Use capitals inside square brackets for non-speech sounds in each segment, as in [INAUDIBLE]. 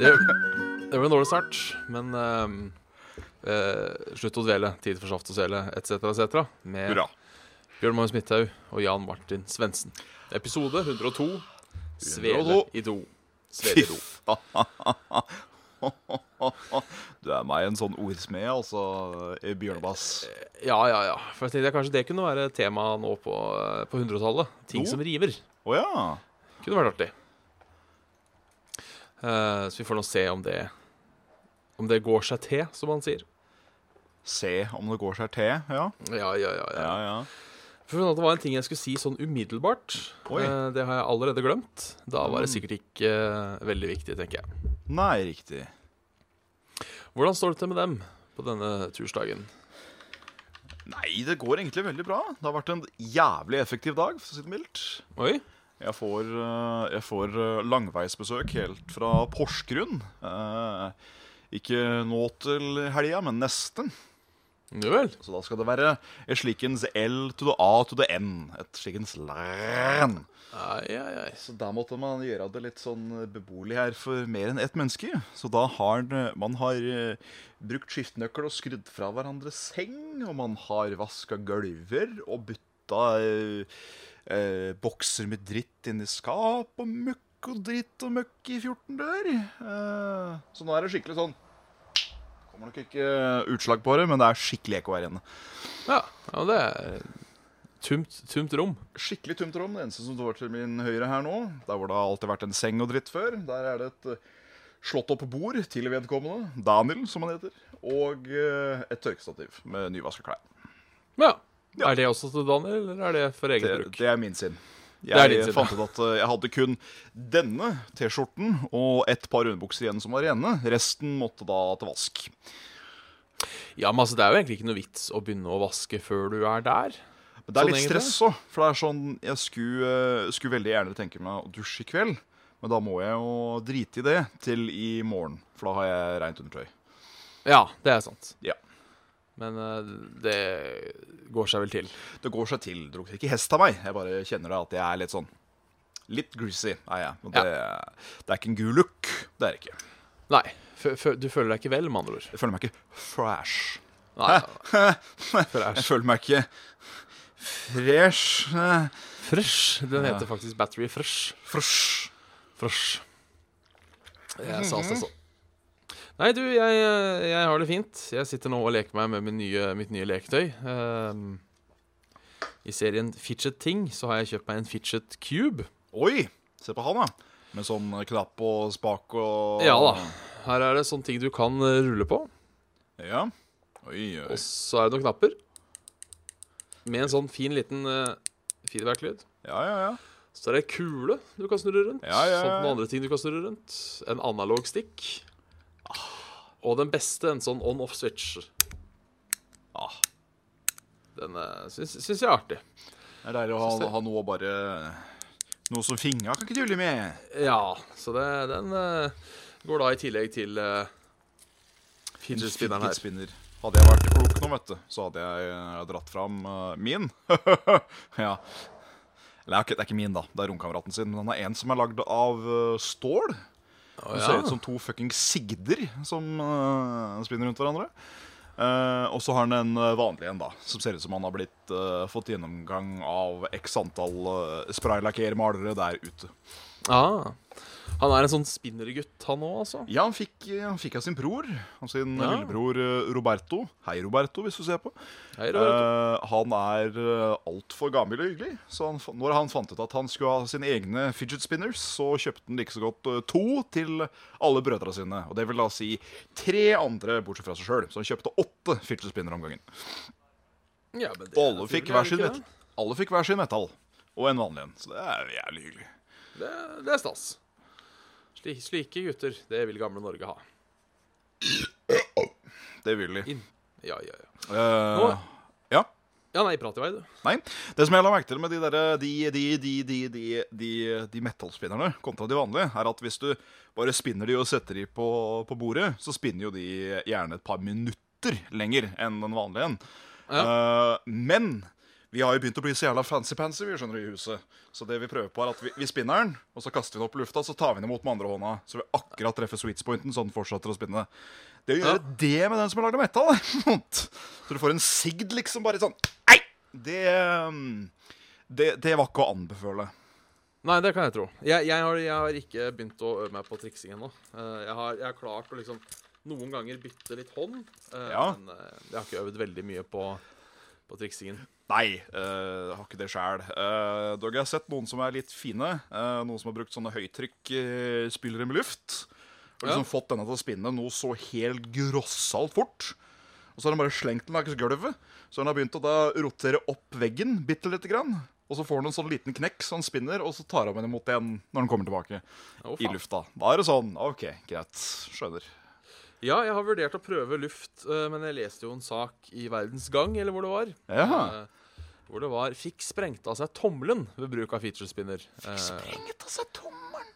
Det, det var en dårlig start, men eh, uh, slutt å dvele. Tid for saft og svele, etc., etc. Med Hurra. Bjørn Magnus Midthaug og Jan Martin Svendsen. Episode 102. Svele i do. Svele i do. [LAUGHS] Du er meg en sånn ordsmed, altså, bjørnebass. Ja, ja, ja. For jeg tenkte kanskje det kunne være tema nå på, eh, på 100-tallet. Ting no? som river. Oh, ja. Kunne vært artig. Eh, så vi får nå se om det Om det går seg til, som han sier. Se om det går seg til, ja. Ja, ja, ja, ja. Ja, ja. For Det var en ting jeg skulle si sånn umiddelbart. Oi. Eh, det har jeg allerede glemt. Da var det sikkert ikke eh, veldig viktig, tenker jeg. Nei, riktig. Hvordan står det til med dem på denne tursdagen? Nei, det går egentlig veldig bra. Det har vært en jævlig effektiv dag, for å si det mildt. Oi? Jeg får, eh, jeg får eh, langveisbesøk helt fra Porsgrunn. Eh, Ikke nå til helga, men nesten. Ja vel. Så da skal det være et slikens L to the A to the N. Et slikens læn. Så da måtte man gjøre det litt sånn beboelig her for mer enn ett menneske. Så da har man har brukt skiftenøkkel og skrudd fra hverandres seng, og man har vaska gulver og bytta eh, eh, bokser med dritt inn i skap, og møkk og dritt og møkk i 14 dør. Eh, så nå er det skikkelig sånn Kommer nok ikke utslag på det, men det er skikkelig ekko her inne. Ja, ja det er tumt, tumt rom. Skikkelig tumt rom. Det eneste som står til min høyre her nå, der hvor det har alltid vært en seng og dritt før, der er det et eh, slått opp bord til vedkommende, Daniel som han heter, og eh, et tørkestativ med nyvaska klær. Ja. Er det også til Daniel, eller er det for eget Det, bruk? det er min sin. Det Jeg sin, fant ut at eh, jeg hadde kun denne T-skjorten og et par underbukser igjen som var rene. Resten måtte da til vask. Ja, men altså, Det er jo egentlig ikke noe vits å begynne å vaske før du er der. Men det er Sånn litt stress òg. For det er sånn Jeg skulle, eh, skulle veldig gjerne tenke meg å dusje i kveld. Men da må jeg jo drite i det til i morgen, for da har jeg rent undertøy. Ja, det er sant. Ja. Men eh, det går seg vel til. Det går seg til. Drog ikke hest av meg. Jeg bare kjenner at jeg er litt sånn Litt greasy er jeg. Og det, det er ikke en gul look. Det er det ikke. Nei, du føler deg ikke vel, med andre ord. Jeg føler meg ikke fresh. Nei, [LAUGHS] Jeg føler meg ikke fresh. Fresh. Den heter faktisk Battery Fresh. Fresh. Fresh. Jeg sa det sånn. Nei, du, jeg, jeg har det fint. Jeg sitter nå og leker meg med nye, mitt nye leketøy. Ehm, I serien Fidget Ting så har jeg kjøpt meg en Fidget Cube. Oi! Se på han, da. Med sånn knapp og spak og Ja da. Her er det sånne ting du kan eh, rulle på. Ja. Oi, oi. Og så er det noen knapper. Med en sånn fin liten uh, feedback-lyd. Ja, ja, ja. Så er det ei kule du kan snurre rundt. Ja, ja, ja. Sånn noen andre ting du kan snurre rundt. En analog stick. Og den beste, en sånn on-off-switch. Ah, Den uh, syns, syns jeg er artig. det er deilig å ha, ha noe å bare Noe som fingra kan ikke tulle med. Ja, så det, den uh, går da i tillegg til uh, fidget spinneren her. Spinner. Hadde jeg vært klok nå, vet du, så hadde jeg eh, dratt fram uh, min. [LAUGHS] ja. Eller er det er ikke min, da. Det er romkameraten sin. Men han er en som er lagd av uh, stål. Å, Det ser ut som to fucking sigder som uh, spinner rundt hverandre. Uh, og så har han en eh, vanlig en, da, som ser ut som han har blitt uh, fått gjennomgang av x antall uh, spraylakkermalere der ute. Ah, han er en sånn spinnergutt, han òg, altså? Ja, han fikk, han fikk av sin bror, av sin Ja. lillebror eh, Roberto. Hei, Roberto, hvis du ser på. Hei, Roberto. Eh, han er uh, altfor gammel og hyggelig. Så han, når han fant ut at han skulle ha sine egne fidget spinners, så kjøpte han like så godt eh, to til alle brødrene sine. Og det vil da si tre andre, bortsett fra seg sjøl. Så han kjøpte åtte fidget spinner om gangen. Ja, men det Og alle fikk hver sin. Alle fikk hver sin metall. Og en vanlig en. Så det er jævlig hyggelig. det? Det, det er stas. Sli, slike gutter, det vil gamle Norge ha. Det vil de. In Ja, ja, ja. Uh, Nå- ja. Ja, nei, prat i vei, du. Nei. Det som jeg la merke til med de, der, de, de, de, de, de, de, de metallspinnerne kontra de vanlige, er at hvis du bare spinner de og setter de på, på bordet, så spinner jo de gjerne et par minutter lenger enn den vanlige en. Eh, men vi har jo begynt å bli så jævla fancy-pansy vi skjønner i huset. Så det vi prøver på er at vi, vi spinner den, og så kaster vi den opp i lufta, så tar vi den imot med andre hånda. Så vi akkurat treffer sweet pointen, så den fortsetter å spinne. Det å gjøre det med den som har lagd metall, [LAUGHS] så du får en sigd liksom bare sånn Ei! Det, um, det, det var ikke å anbefale. Nei, det kan jeg tro. Jeg, jeg, har, jeg har ikke begynt å øve meg på triksing ennå. Eh, jeg, jeg har klart å liksom noen ganger bytte litt hånd, eh, Ja. men eh, jeg har ikke øvd veldig mye på, på triksingen. Nei, uh, har ikke det sjæl. Uh, dog jeg har sett noen som er litt fine. Uh, noen som har brukt sånne høytrykkspillere med luft. Og liksom Ja. fått denne til å spinne noe så helt grossalt fort. Og så har han bare slengt den langs gulvet. Så han har begynt å da rotere opp veggen bitte lite grann. Og så får han en sånn liten knekk, så han spinner, og så tar han henne imot igjen når han kommer tilbake Oh, i lufta. Da er det sånn OK, greit. Skjønner. Ja, jeg har vurdert å prøve luft, eh, men jeg leste jo en sak i Verdens Gang, eller hvor det var. Ja. Eh, hvor det var Fikk sprengt av seg tommelen ved bruk av feature spinner. Fikk Sprengt av seg tommelen.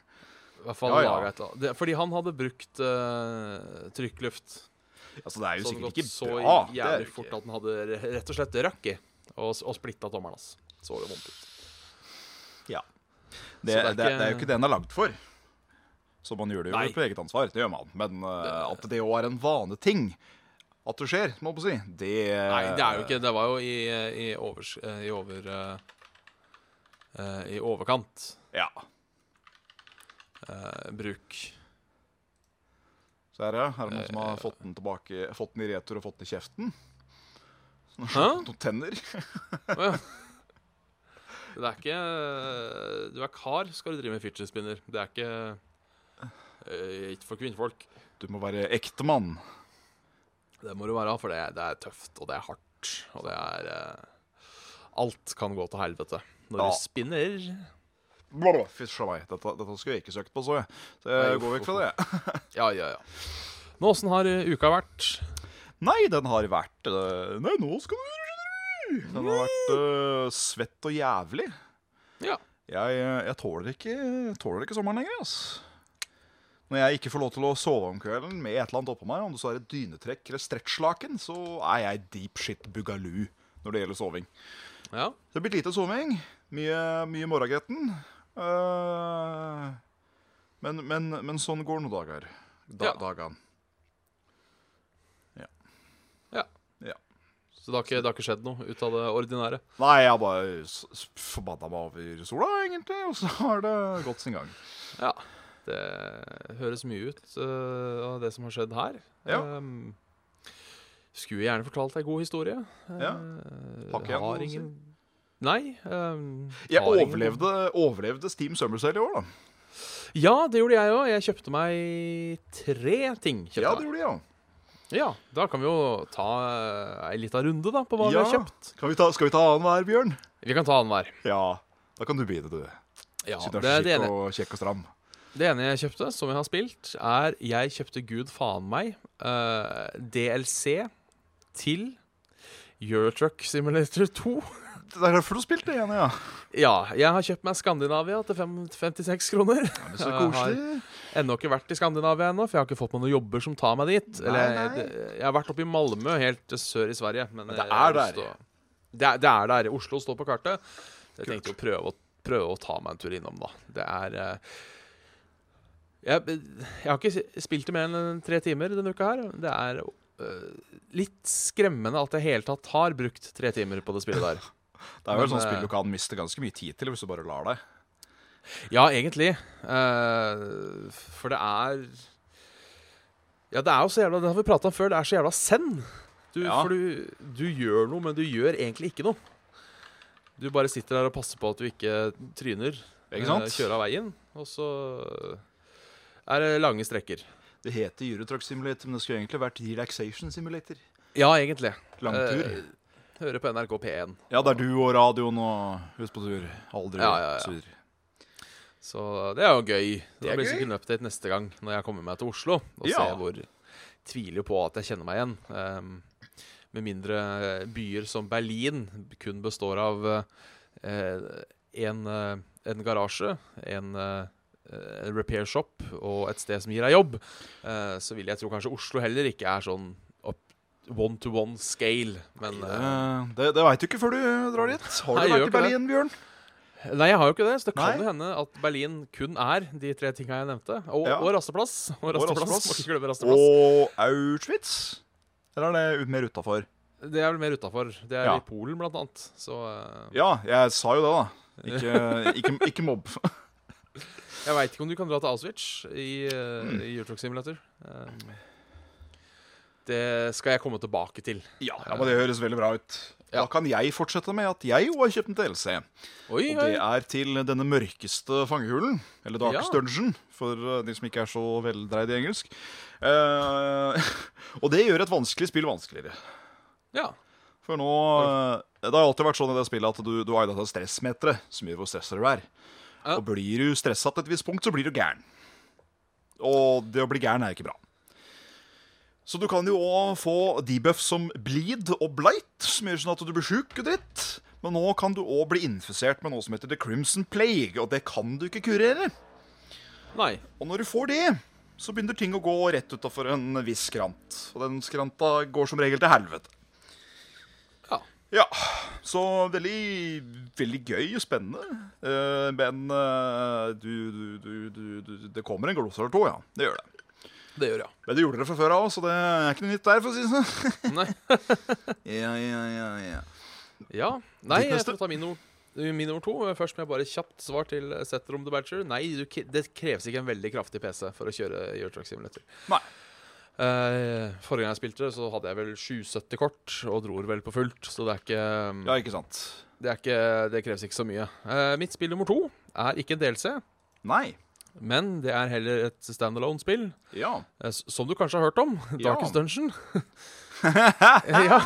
I hvert fall Ja, ja. Det- Fordi han hadde brukt uh, trykkluft. Altså, det er jo Så sikkert ikke så bra. Så jævlig fort at den hadde rett og slett røkk i. Og, og splitta tommelen hans. Så det vondt ut. Ja. Det, det er det, det, er jo ikke det den er lagd for. Så man gjør det jo Nei. på eget ansvar. Det gjør man. Men uh, at det òg er en vaneting, ting at det skjer, må jeg på si, det Nei, det er jo ikke Det var jo i, i, overs, I over eh, eh, I overkant Ja. eh, bruk. Så er det, er det noen som har fått den tilbake Fått den i retur og fått den i kjeften? Noen, noen tenner? Ja. Det er ikke Du er kar, skal du drive med feature spinner. Det er ikke Ikke for kvinnfolk. Du må være ektemann. Det må du være, for det, det er tøft, og det er hardt, og det er eh, Alt kan gå til helvete når Ja. du spinner. Fy meg. Dette, dette skulle jeg ikke søkt på, så jeg. Så jeg Nei, går vekk fra det. Ja, ja, ja. Nå, åssen har eh, uka vært? Nei, den har vært uh, Nei, nå skal du høre. Den har vært uh, svett og jævlig. Ja. Jeg, jeg tåler ikke, tåler ikke sommeren lenger, ass. Når jeg ikke får lov til å sove om kvelden med et eller annet oppå meg, om det så er et dynetrekk eller stretchlaken, så er jeg deep shit bugaloo når det gjelder soving. ja. Det har blitt lite soving. Mye, mye morgengretten. Uh, men, men, men sånn går noen dager. Da, Ja. Dagene. ja. Ja. Så det har, ikke, det har ikke skjedd noe ut av det ordinære? Nei, jeg har bare forbanna meg over sola, egentlig, og så har det gått sin gang. Ja. Det høres mye ut uh, av det som har skjedd her. Ja. Um, skulle gjerne fortalt ei god historie. Ja. Eh, Har ikke å si? ingen Nei. um, Jeg overlevde, ingen- overlevde, Steam Summer Sale i år, da. Ja, det gjorde jeg òg. Jeg kjøpte meg tre ting. Kjøpte Ja, det gjorde jeg òg. Ja, Da kan vi jo ta uh, ei lita runde da på hva vi har kjøpt. Kan vi ta, skal vi ta annenhver, Bjørn? Vi kan ta annenhver. Ja. Da kan du begynne, du. Ja, Siden det, du er det, så kjekk og, kjekk og stram. Det ene jeg kjøpte, som jeg har spilt, er Jeg kjøpte Gud faen meg Uh, DLC til Eurotruck Simulator 2. Det er derfor du spilte det igjen, ja. Ja, jeg har kjøpt meg Skandinavia til fem- 56 kroner. Men så Jeg har koselig. ennå ikke vært i Skandinavia ennå, for jeg har ikke fått meg noen jobber som tar meg dit. Nei, Eller, nei. det- jeg har vært oppe i Malmö, helt sør i Sverige. Men, Men det er der. å- Det er, det er der. Oslo står på kartet. Jeg tenkte å prøve, å prøve å ta meg en tur innom, da. Det er eh, jeg, jeg har ikke spilt det mer enn tre timer denne uka her. Det er uh, litt skremmende at jeg i hele tatt har brukt tre timer på det spillet der. Det er vel et eh, spill du kan miste ganske mye tid til hvis du bare lar deg. Ja, egentlig. Uh, for det er Ja, det er jo så jævla Det har vi prata om før. Det er så jævla send. Du, Ja. For du, du gjør noe, men du gjør egentlig ikke noe. Du bare sitter der og passer på at du ikke tryner. Ikke sant? Kjører av veien, og så er det lange strekker. Det heter Eurotruck Simulator, men det skulle egentlig vært Relaxation Simulator. Ja, egentlig. Langtur. Eh, hører på NRK P1. Ja, det er du og radioen og hus på tur. Aldri Ja, ja, ja. sur. Så det er jo gøy. Det Det blir sikkert en update neste gang når jeg kommer meg til Oslo. Og Ja. ser hvor Tviler på at jeg kjenner meg igjen. Um, med mindre byer som Berlin kun består av uh, en, uh, en garasje, en eh, eh, repair shop og et sted som gir deg jobb, eh, så vil jeg tro kanskje Oslo heller ikke er sånn one to one scale. Men eh, Eh, Det, det veit du ikke før du drar dit. Har du vært i Berlin, Berlin, Bjørn? Nei, jeg har jo ikke det. Så det kan jo hende at Berlin kun er de tre tinga jeg nevnte. Og, Ja. og rasteplass. Og rasteplass. glemme rasteplass. Og Auschwitz? Eller er det mer utafor? Det er vel mer utafor. Det er Ja. i Polen, blant annet. Så uh... Ja, jeg sa jo det, da. Ikke, [LAUGHS] ikke, ikke mobb. Jeg veit ikke om du kan dra til Auschwitz i, Mm. i Eurotruck Simulator. Um, det skal jeg komme tilbake til. Ja, men Det høres veldig bra ut. Da kan jeg fortsette med at jeg jo har kjøpt en DLC. Oi, Og det er til denne mørkeste fangehulen. Eller Darkest Ja. Dungeon, for uh, de som ikke er så veldreid i engelsk. Uh, [LAUGHS] og det gjør et vanskelig spill vanskeligere. Ja. For nå Det har alltid vært sånn i det spillet at du, du har dette stressmeteret som gjør hvor stressa du er. Ja. Og blir du stressa til et visst punkt, så blir du gæren. Og det å bli gæren er ikke bra. Så du kan jo òg få debuff som bleed og blight, som gjør sånn at du blir sjuk og dritt. Men nå kan du òg bli infisert med noe som heter the crimson plague, og det kan du ikke kurere. Nei. Og når du får det, så begynner ting å gå rett utafor en viss skrant. Og den skranta går som regel til helvete. Ja. Ja, så veldig, veldig gøy og spennende. Eh, men eh, du, du, du, du, det kommer en gloss eller to, ja. Det gjør det. Det gjør jeg. Men det gjorde det fra før av, så det er ikke noe nytt der, for å si det sånn. [LAUGHS] Nei. [LAUGHS] Ja, ja, ja, ja. Ja. Nei, Ditt jeg neste? får ta min nummer, min nummer to. Først må jeg bare kjapt svar til Setter om the Badger. Nei, det kreves ikke en veldig kraftig PC for å kjøre Eurotruck Simulator. Nei. Eh, forrige gang jeg spilte, så hadde jeg vel 770 kort og dro vel på fullt, så det er ikke Ja, ikke sant? Det, er ikke, det kreves ikke så mye. Uh, mitt spill nummer to er ikke en DLC, Nei. men det er heller et standalone-spill. Ja. Uh, som du kanskje har hørt om. Ja. Darkest Dungeon. [LAUGHS] ja.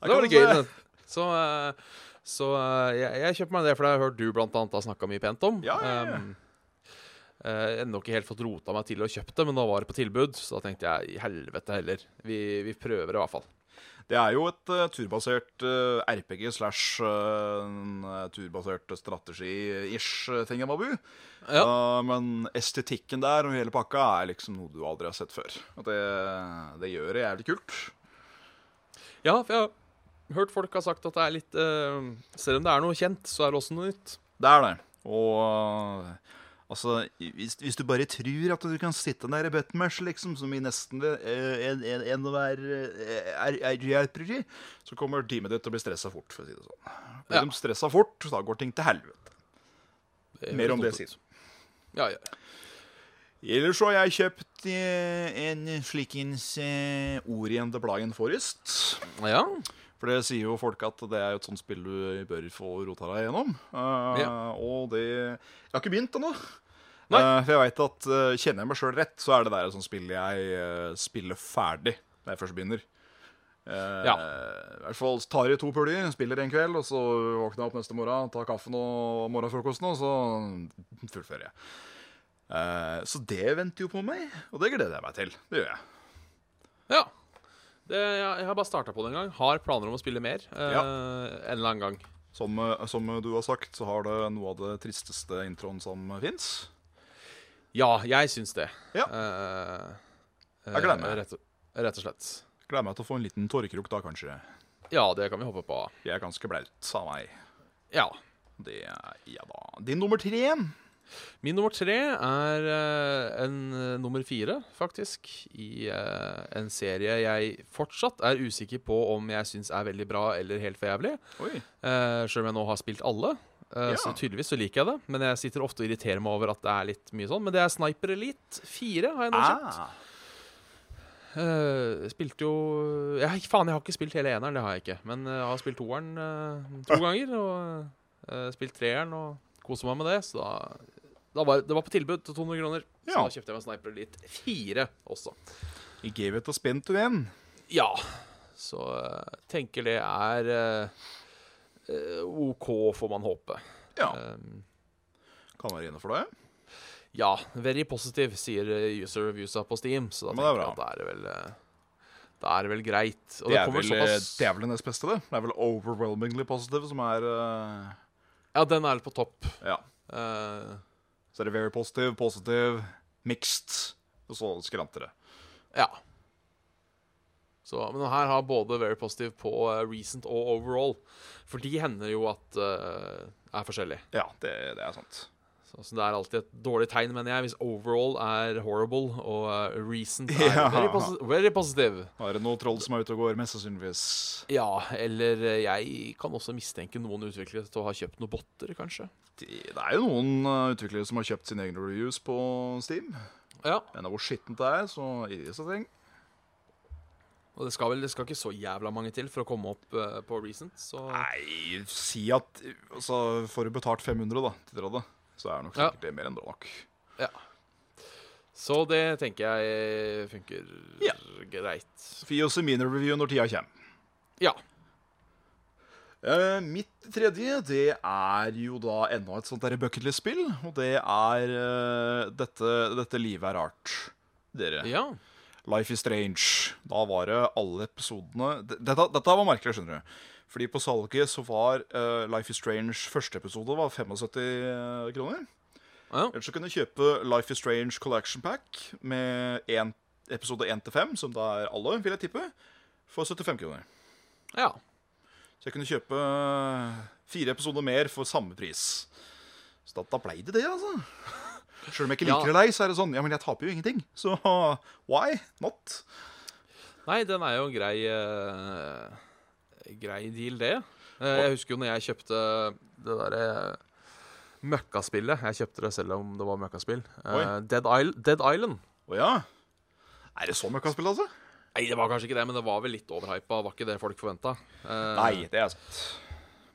Det var litt gøy. det. Så, så jeg, jeg kjøper meg det, for det har jeg hørt du blant annet har snakka mye pent om. Ja, ja, ja. Um, eh, ennå ikke helt fått rota meg til å kjøpe det, men nå var det på tilbud, så da tenkte jeg i helvete heller. Vi, vi prøver i hvert fall. Det er jo et uh, turbasert uh, RPG slash uh, turbasert strategi-ish ting, thingamabu. Ja. Uh, men estetikken der og hele pakka er liksom noe du aldri har sett før. Og det, det gjør det jævlig kult. Ja, for jeg har hørt folk har sagt at det er litt eh, Selv om det er noe kjent, så er det også noe nytt. Det er det. Og uh, altså, hvis, hvis du bare tror at du kan sitte der i buttonmash, liksom, som i nesten uh, en, en, en å være uh, RPG, så kommer teamet ditt til å bli stressa fort, for å si det sånn. Blir Ja. de stressa fort, da går ting til helvete. Mer om det siden. Ja, ja. Ellers så har jeg kjøpt eh, en slikens eh, Orient the Blind Forest. ja. For det sier jo folk at det er jo et sånt spill du bør få rota deg gjennom. Uh, Ja. Og det Jeg har ikke begynt ennå. Eh, for jeg vet at uh, kjenner jeg meg sjøl rett, så er det der et sånt spill jeg spiller ferdig når jeg først begynner. Ja. I hvert fall tar jeg to puljer, spiller en kveld, og så våkner jeg opp neste morgen, tar kaffen og morgenfrokosten, og så fullfører jeg. Så det venter jo på meg, og det gleder jeg meg til. Det gjør jeg. ja. Det, jeg, har bare starta på det en gang. Har planer om å spille mer eh, Ja. en eller annen gang. Som, eh, som du har sagt, så har det noe av det tristeste introen som fins. Ja, jeg syns det. Ja. Eh, Jeg gleder meg. eh, Rett, rett og slett. Gleder meg til å få en liten tårekrok da, kanskje. Ja, det kan vi håpe på. Jeg er ganske blaut av meg. Ja. Det er Ja da. Din nummer tre. Min nummer tre er uh, en uh, nummer fire, faktisk, i uh, en serie jeg fortsatt er usikker på om jeg syns er veldig bra eller helt for jævlig. Sjøl om jeg nå har spilt alle. Ja. Så tydeligvis så liker jeg det. Men jeg sitter ofte og irriterer meg over at det er litt mye sånn. Men det er Sniper Elite 4, har jeg nå. Ah. Uh, spilte jo jeg, Faen, jeg har ikke spilt hele eneren, det har jeg ikke. Men jeg har spilt toeren uh, to [LAUGHS] ganger. Og uh, spilt treeren og koser meg med det. Så da var det var på tilbud til 200 kroner. Så Ja. da kjøpte jeg meg Sniper Elite 4 også. You gave it a spin to win. Ja. Så uh, tenker det er eh, OK, får man håpe. Ja. Um, kan være inne for det. Ja, very positive, sier user reviewsa på Steam. Så da Men er tenker jeg at det er det vel Da er vel greit. Og Det det, er, vel, såpass det er vel det nest beste, det. Det er vel overwhelmingly positive som er uh... Ja, den er på topp. Ja. Eh, Så er det very positive, positive, mixed, og så skranter det. ja. Så, men her har både very positive på eh, recent og overall. For de hender jo at uh, er forskjellig. Ja, det, det er sant. Så, så det er alltid et dårlig tegn, mener jeg, hvis overall er horrible og uh, recent [LAUGHS] er Ja. very, posi very positive. Nå er det noe troll som er ute og går, mest sannsynligvis. Ja, eller eh, jeg kan også mistenke noen utviklere til å ha kjøpt noen botter, kanskje. Det, det er jo noen uh, utviklere som har kjøpt sine egne reviews på Steam. Ja, Men hvor skittent det er, så i disse ting Og det skal vel det skal ikke så jævla mange til for å komme opp uh, på recent, så Nei, si at altså, Får du betalt 500 da, til dere, så er nok sikkert det mer enn bra nok. Ja. Så det tenker jeg funker Ja. greit. Gi oss en minireview når tida kommer. Ja. Uh, mitt tredje, det er jo da enda et sånt bucketlist-spill. Og det er uh, dette, dette livet er rart, dere. Ja. Life is Strange. Da var det alle episodene Dette, dette var merkelig, skjønner du. Fordi på salget så var uh, Life is Strange første episode var 75 kroner. ja. Eller så kunne du kjøpe Life is Strange Collection Pack med en, episode 1 til 5, som da er alle, vil jeg tippe, for 75 kroner. Ja. Så jeg kunne kjøpe fire episoder mer for samme pris. Så da, da ble det det, altså. [LAUGHS] Sjøl om jeg ikke Ja. liker det deg, så er det sånn Ja, men jeg taper jo ingenting. Så [LAUGHS] why not? Nei, den er jo en grei eh, Grei deal, det. Eh, jeg husker jo når jeg kjøpte det derre møkkaspillet. Jeg kjøpte det selv om det var møkkaspill. Eh, Dead, Isle Dead Island. Å ja. Er det så møkkaspill, altså? Nei, det var kanskje ikke det, men det var vel litt overhypa. Var ikke det folk forventa. Nei, det er sant.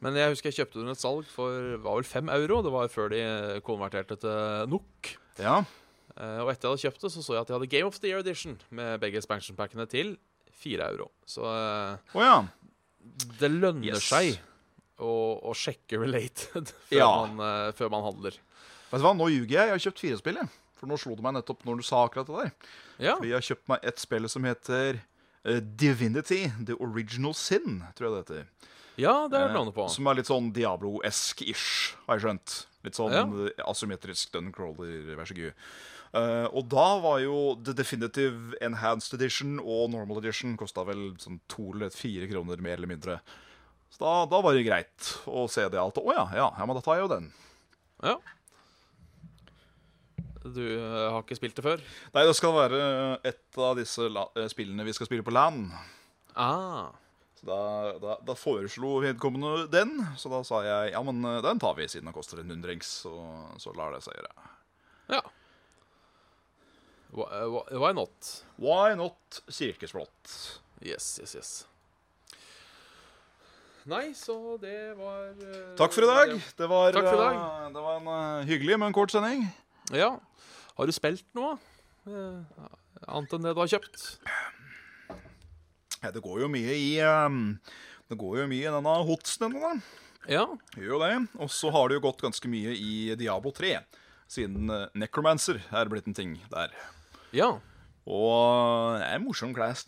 Men jeg husker jeg kjøpte det under et salg for var vel fem euro. Det var før de konverterte til NOK. Ja. Eh, og etter jeg hadde kjøpt det, så så jeg at de hadde Game of the Year Edition med begge expansion-packene til fire euro. Så eh, Å ja. Det lønner Yes. seg å, å sjekke related [LAUGHS] før, Ja. man, uh, før man handler. Vet du hva, nå ljuger jeg. Jeg har kjøpt fire spill, jeg. For nå slo det meg nettopp når du sa akkurat det der. Ja. For jeg har kjøpt meg et spill som heter uh, Divinity, The Original Sin, tror jeg det heter. ja, det er jeg navnet på. Som er litt sånn Diablo-esk-ish, har jeg skjønt. Litt sånn Ja. eh, asymmetrisk Duncrawler, vær så god. Eh, og da var jo The Definitive Enhanced Edition og Normal Edition kosta vel sånn to eller fire kroner mer eller mindre. Så da, da var det greit å se det alt. Å ja, ja, ja, men da tar jeg jo den. Ja. Du eh, har ikke spilt det før? Nei, det skal være et av disse eh, spillene vi skal spille på LAN. Ah. Så da, da, da foreslo vedkommende den, så da sa jeg ja, men den tar vi siden den koster en hundrings. Så, så lar det seg gjøre. Ja. Why, not? Why not Silkesblått? Yes, yes, yes. Nei, så det var eh, Takk for i dag. Det var, Takk for i dag. eh, det var en eh, hyggelig, men kort sending. Ja. Har du spilt noe? Annet enn det du har kjøpt? Ja, det går jo mye i Det går jo mye i denne hotsen ennå, da. Ja. Gjør jo det. Og så har det jo gått ganske mye i Diablo 3. Siden eh, Necromancer er blitt en ting der. Ja. Og det er morsom class.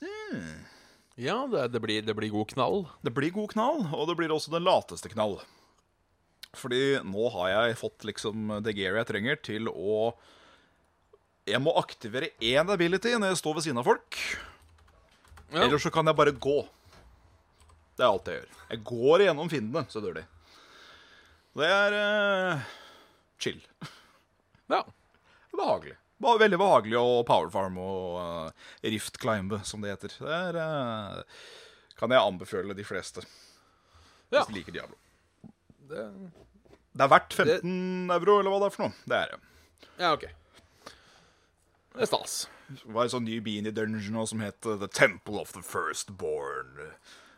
Ja, det, det, blir, det blir god knall. Det blir god knall, og det blir også den lateste knall. Fordi nå har jeg fått liksom det gearet jeg trenger til å Jeg må aktivere én ability når jeg står ved siden av folk. Ja. Eller så kan jeg bare gå. Det er alt jeg gjør. Jeg går gjennom fiendene, så dør de. Det er uh, chill. Ja. Behagelig. Veldig behagelig å powerfarm og uh, rift climb, som det heter. Det er, eh, kan jeg anbefale de fleste Ja. hvis de liker Diablo. Det, Det er verdt 15 euro, eller hva det er for noe. Det er det. ja, OK. Det er stas. Det var en sånn ny beanie dungeon også som het uh, The Temple of the Firstborn.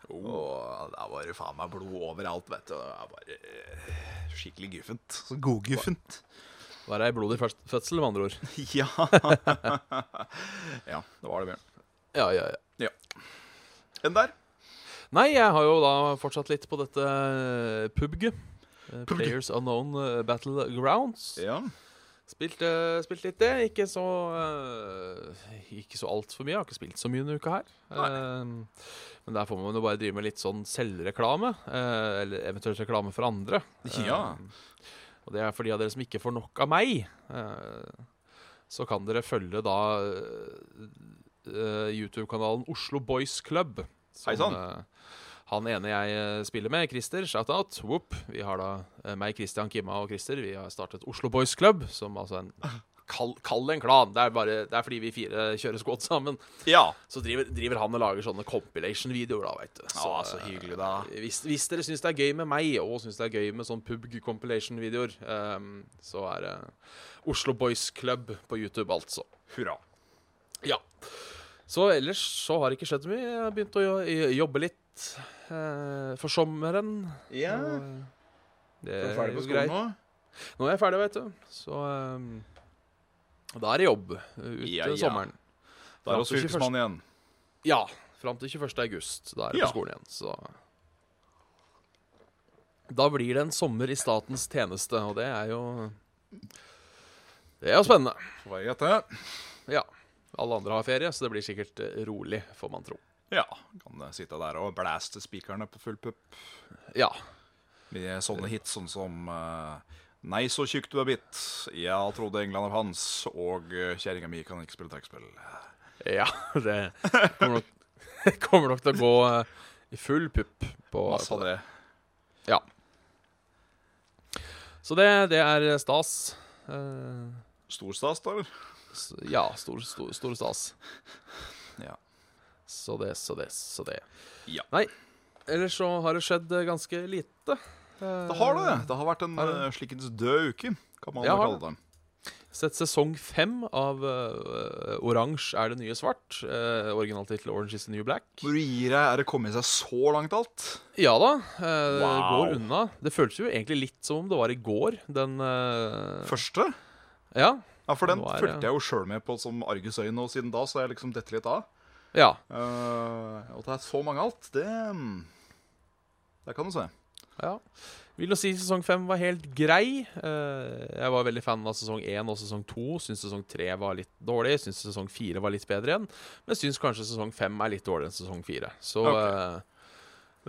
Og det var det faen meg blod overalt, vet du. Det var bare eh, skikkelig guffent. Så godguffent. Var ei blodig fødsel, med andre ord. [LAUGHS] Ja. ja, det var det, Bjørn. Ja, ja, ja. Ja. En der. Nei, jeg har jo da fortsatt litt på dette eh, PUBG. Eh, Players Unknown eh, Battlegrounds. Ja. Spilt, spilt litt det. Ikke så uh, Ikke så altfor mye. Jeg har ikke spilt så mye denne uka her. Nei men der får man jo bare drive med litt sånn selvreklame. eller eventuelt reklame for andre. Ja. Eh, og det er for de av dere som ikke får nok av meg. eh, så kan dere følge da eh, YouTube-kanalen Oslo Boys Club. Hei sann. eh, han ene jeg eh, spiller med, Christer, shout-out. Whoop. Vi har da eh, meg, Christian, Kimma og Christer. Vi har startet Oslo Boys Club, som altså en [LAUGHS] Kall, kall det en klan. Det er, bare, det er fordi vi fire kjører squad sammen. ja. Så driver, driver han og lager sånne compilation-videoer, da, veit du. Ja, så hyggelig, da. eh, Hvis, hvis dere syns det er gøy med meg, og syns det er gøy med sånn pubg-compilation-videoer, um, så er det Oslo Boys Club på YouTube, altså. Hurra. Ja. Så ellers så har det ikke skjedd så mye. Jeg har begynt å jobbe litt uh, for sommeren. Ja. Yeah. det Er du ferdig på skolen nå? Nå er jeg ferdig, vet du. Så ehm, da er det jobb uh, ut Ja, eh, ja. sommeren. Da er det hos Fram til 21. Fylkesmannen igjen. Ja, fram til 21. august. Da er det Ja. på skolen igjen, så Da blir det en sommer i statens tjeneste, og det er jo Det er jo spennende. Får vei etter. Ja. Alle andre har ferie, så det blir sikkert eh, rolig, får man tro. Ja. Kan eh, sitte der og blæste spikerne på full pupp. Ja. Med sånne hits sånn som eh, Nei, så tjukk du er blitt. Jeg trodde England er hans. Og uh, kjerringa mi kan ikke spille trekkspill. Ja, det kommer nok, [LAUGHS] kommer nok til å gå eh, i full pupp på, Masse av det. Ja. Så det, det er stas. Eh, Stor stas, da, eller? ja, stor, stor, stor stas. Ja. Så det, så det, så det. Ja. Nei, ellers så har det skjedd eh, ganske lite. Eh, Det har det. Det har vært en uh, slikkens død uke, kan man Ja, kalle det. Sett sesong fem av uh, Oransje er det nye svart. Uh, Originaltittel Orange is the new black. Hvor du gir deg, er det kommet seg så langt alt? Ja da, eh, det Wow. går unna. Det føltes jo egentlig litt som om det var i går, den uh, Første? Ja. Ja, for den er fulgte jeg jo sjøl med på som argusøyne, og siden da så har jeg liksom dette litt av. Ja. Uh, og det er så mange alt, det mm, Det kan du se. Ja. Vil jo si sesong fem var helt grei. Eh, jeg var veldig fan av sesong én og sesong to. Syns sesong tre var litt dårlig. Syns sesong fire var litt bedre igjen. Men syns kanskje sesong fem er litt dårligere enn sesong fire. Så Ok. eh,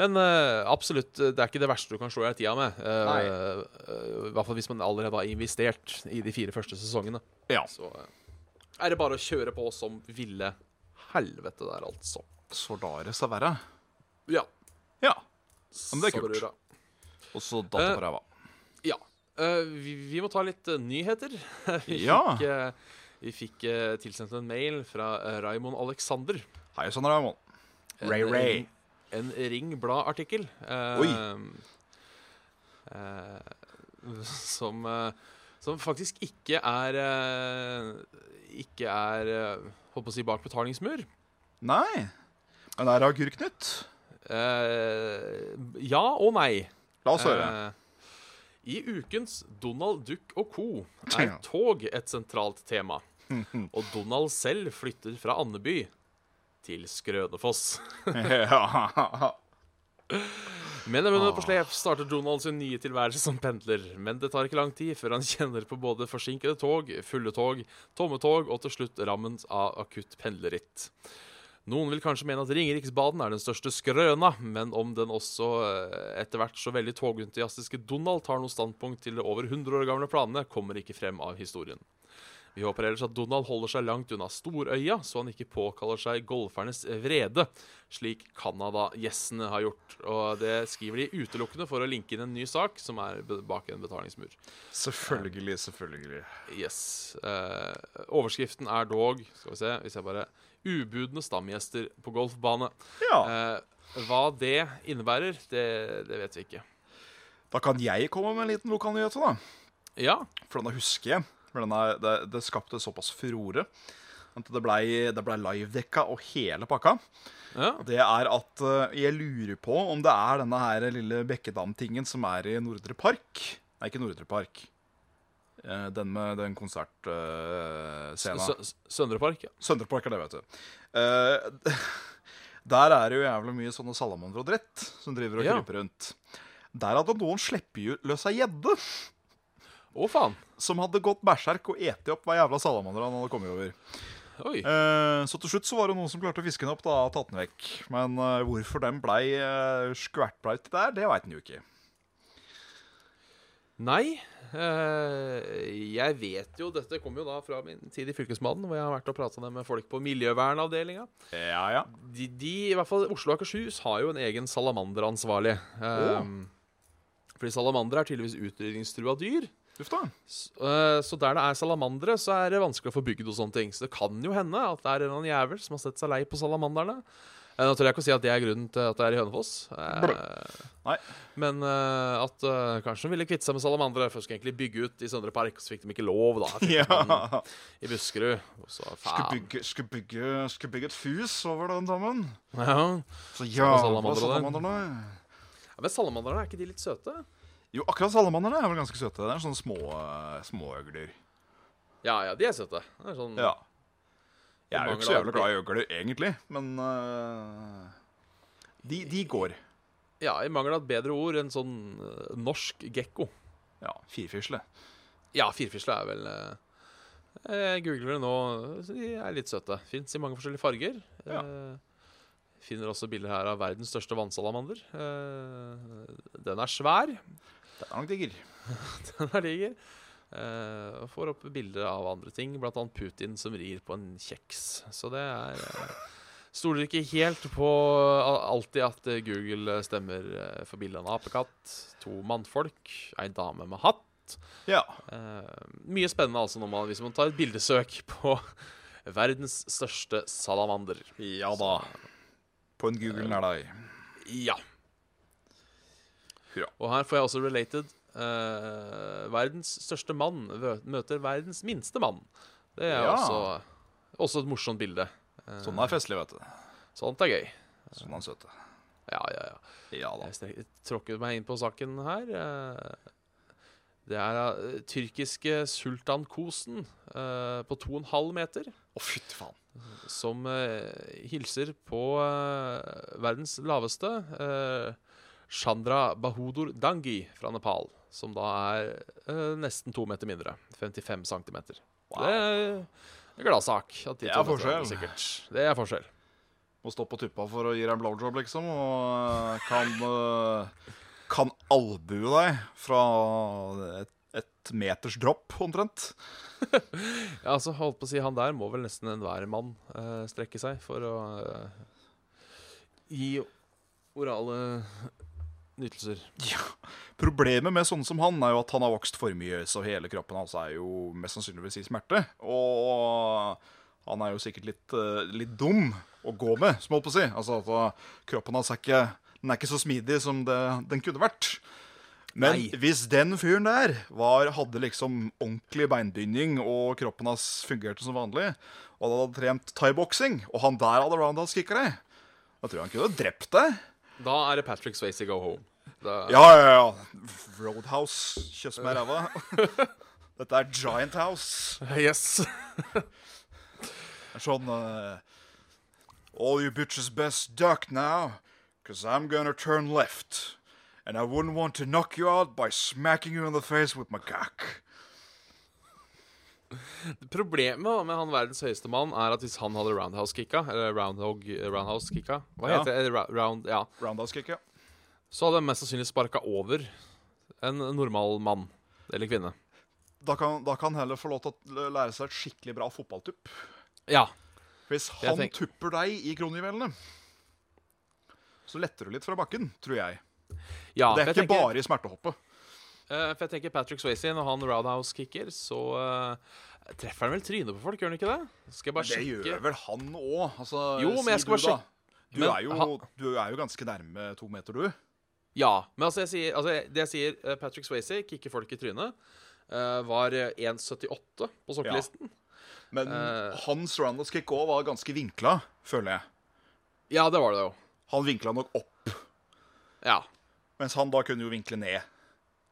Men eh, absolutt, det er ikke det verste du kan slå i tida med. Nei. eh, I hvert fall hvis man allerede har investert i de fire første sesongene. Ja. Så er det bare å kjøre på som ville helvete der, altså. Så verre. Ja. Ja. men det er kult. Og så data Eh, på ræva. Ja. Eh, vi, vi må ta litt eh, nyheter. [LAUGHS] vi Ja. fikk, eh, vi fikk eh, tilsendt en mail fra uh, Raymond Alexander. Hei sann, Raymond. Ray Ray. En, en Ring Blad-artikkel. eh, Oi. eh, [LAUGHS] som, eh, som faktisk ikke er eh, Ikke er eh, Holdt på å si bak betalingsmur. Nei. Men er det Agurknytt? Eh, ja og nei. La oss høre. Eh, I ukens Donald Duck og co. Er tog et sentralt tema. Og Donald selv flytter fra Andeby til Skrønefoss. [LAUGHS] Men det nevene på slep starter Donald sin nye tilværelse som pendler. Men det tar ikke lang tid før han kjenner på både forsinkede tog, fulle tog, tomme tog og til slutt rammen av akutt pendleritt. Noen vil kanskje mene at Ringeriksbanen er den største skrøna, men om den også eh, etter hvert så veldig togentusiastiske Donald tar noe standpunkt til de over 100 år gamle planene, kommer ikke frem av historien. Vi håper ellers at Donald holder seg langt unna Storøya, så han ikke påkaller seg golfernes vrede, slik Canada-gjessene har gjort. Og det skriver de utelukkende for å linke inn en ny sak som er bak en betalingsmur. Selvfølgelig, selvfølgelig. Yes. Eh, overskriften er dog Skal vi se, hvis jeg bare Ubudne stamgjester på golfbane. Ja. Eh, hva det innebærer, det, det vet vi ikke. Da kan jeg komme med en liten lokalnyhet, da. Ja. For denne husker jeg. For denne, det, det skapte såpass furore at det blei ble livedekka og hele pakka. ja. Det er at eh, jeg lurer på om det er denne her lille Bekkedam-tingen som er i Nordre Park. Nei, ikke Nordre Park. Eh, Den med den konsertscena. Søndrepark, Sø- ja. Søndrepark er det, vet du. Uh, [LAUGHS] Der er det jo jævlig mye sånne salamandere og dritt som driver og Ja. kryper rundt. Der hadde noen sluppet løs ei gjedde Å, faen. som hadde gått berserk og eti opp hver jævla salamander han hadde kommet over. Oi. Uh, så til slutt så var det noen som klarte å fiske den opp da, og tatt den vekk. Men uh, hvorfor den blei uh, skvertbreit der, det veit en jo ikke. Nei. eh, jeg vet jo Dette kommer jo da fra min tid i Fylkesmannen, hvor jeg har vært og prata med folk på miljøvernavdelinga. Ja, ja. De, de, i hvert fall Oslo og Akershus, har jo en egen salamanderansvarlig. Oh. Fordi salamander er tydeligvis utrydningstrua dyr. Eh, Så der det er salamandere, så er det vanskelig å få bygd og sånne ting. Så det kan jo hende at det er en jævel som har sett seg lei på salamanderne. Eh, Nå tør jeg ikke å si at det er grunnen til at det er i Hønefoss. Eh, Nei. Men uh, at uh, kanskje de ville kvitte seg med salamandere. Først de skulle egentlig bygge ut i Søndre Park, så fikk de ikke lov, da. Fikk Ja. I Buskerud. Og så Skal bygge, skal, bygge, skal bygge et fus over den dammen. Ja. Så ja, salamandere der. salamanderne. Ja, Men salamanderne, er ikke de litt søte? Jo, akkurat salamanderne er vel ganske søte. Det er sånne små, uh, småøgler. Ja, ja, de er søte. Det er sånn, Ja. Jeg er jo ikke så jævlig glad i øgler, egentlig, men uh, de, de går. ja, I mangel av et bedre ord, en sånn uh, norsk gekko. Ja, firfisle. Ja, firfisle er vel uh, Jeg googler det nå. De er litt søte. Fins i mange forskjellige farger. Ja. Finner også bilder her av verdens største vannsalamander. Den er svær. Den er nok digger. [LAUGHS] Den er diger. Eh, og får opp bilder av andre ting, bl.a. Putin som rir på en kjeks. Så det er uh, Stoler ikke helt på alltid at eh, Google stemmer for bildene av en apekatt, to mannfolk, ei dame med hatt. Ja. Uh, mye spennende altså når man, hvis man tar et bildesøk [LAUGHS] på verdens største salamander. Ja da. På en Google nær deg. Ja. Hurra. Og her får jeg også related. Eh, verdens største mann møter verdens minste mann. Det er Ja. også, også et morsomt bilde. Eh, Sånn er festlig, vet du. Sånt er gøy. Sånn er søte. Ja, ja, ja. Ja da. Jeg tråkket meg inn på saken her. eh, Det er uh, tyrkiske sultankosen uh, på 2,5 meter. Å, fytti faen. som uh, hilser på verdens laveste, Chandra Bahudur Dangi fra Nepal. Som da er eh, nesten to meter mindre. 55 centimeter. Wow. Det er en gladsak. at de Det to er forskjell. Sikkert. Det er forskjell. Må stå på tuppa for å gi deg en blowjob, liksom, og kan eh, Kan albue deg fra et, et meters dropp, omtrent. [LAUGHS] Ja, altså, holdt på å si, Han der må vel nesten enhver mann eh, strekke seg for å eh, gi orale nytelser. Problemet med sånne som han er jo at han har vokst for mye, så hele kroppen hans er jo mest sannsynligvis i smerte. Og han er jo sikkert litt, eh, litt dum å gå med, som jeg holdt på å si. Altså at uh, kroppen hans er ikke, den er ikke så smidig som det, den kunne vært. Men Nei. hvis den fyren der var, hadde liksom ordentlig beinbinding, og kroppen hans fungerte som vanlig, og han hadde trent thaiboksing, og han der hadde roundhouse-kicka deg, da tror jeg han kunne drept deg. Da er det Patrick Swayze go home. Da, Ja, ja, ja. Roadhouse. Kjøss meg i ræva. [LAUGHS] Dette er Giant House. Yes. Er sånn uh, All you bitches best duck now, cause I'm gonna turn left. And I wouldn't want to knock you out by smacking you in the face with my cock. Problemet med han verdens høyeste mann er at hvis han hadde roundhouse-kicka, eller roundhog, roundhouse-kicka Hva Ja. heter det? Round, ja. Roundhouse kick, ja. Så hadde han mest sannsynlig sparka over en normal mann eller kvinne. Da kan, da kan han heller få lov til å lære seg et skikkelig bra fotballtupp. Ja. Hvis han tenk- tupper deg i kronjuvelene, så letter du litt fra bakken, tror jeg. ja det er jeg ikke tenker- bare i smertehoppet. Uh, for jeg tenker Patrick Swayze, når han roundhouse-kicker, så uh, treffer han vel trynet på folk, gjør han ikke det? Skal jeg bare Det gjør vel han òg. Altså, Jo, men jeg skal bare sjekke. Du, Men er jo, du er jo ganske nærme to meter, du. Ja. Men altså, jeg sier, altså, det jeg sier eh, Patrick Swayze kicker folk i trynet, uh, var eh, 1,78 på sokkelisten. Men uh, hans roundhouse kick òg var ganske vinkla, føler jeg. Ja. det var det jo. Han vinkla nok opp, Ja. mens han da kunne jo vinkle ned.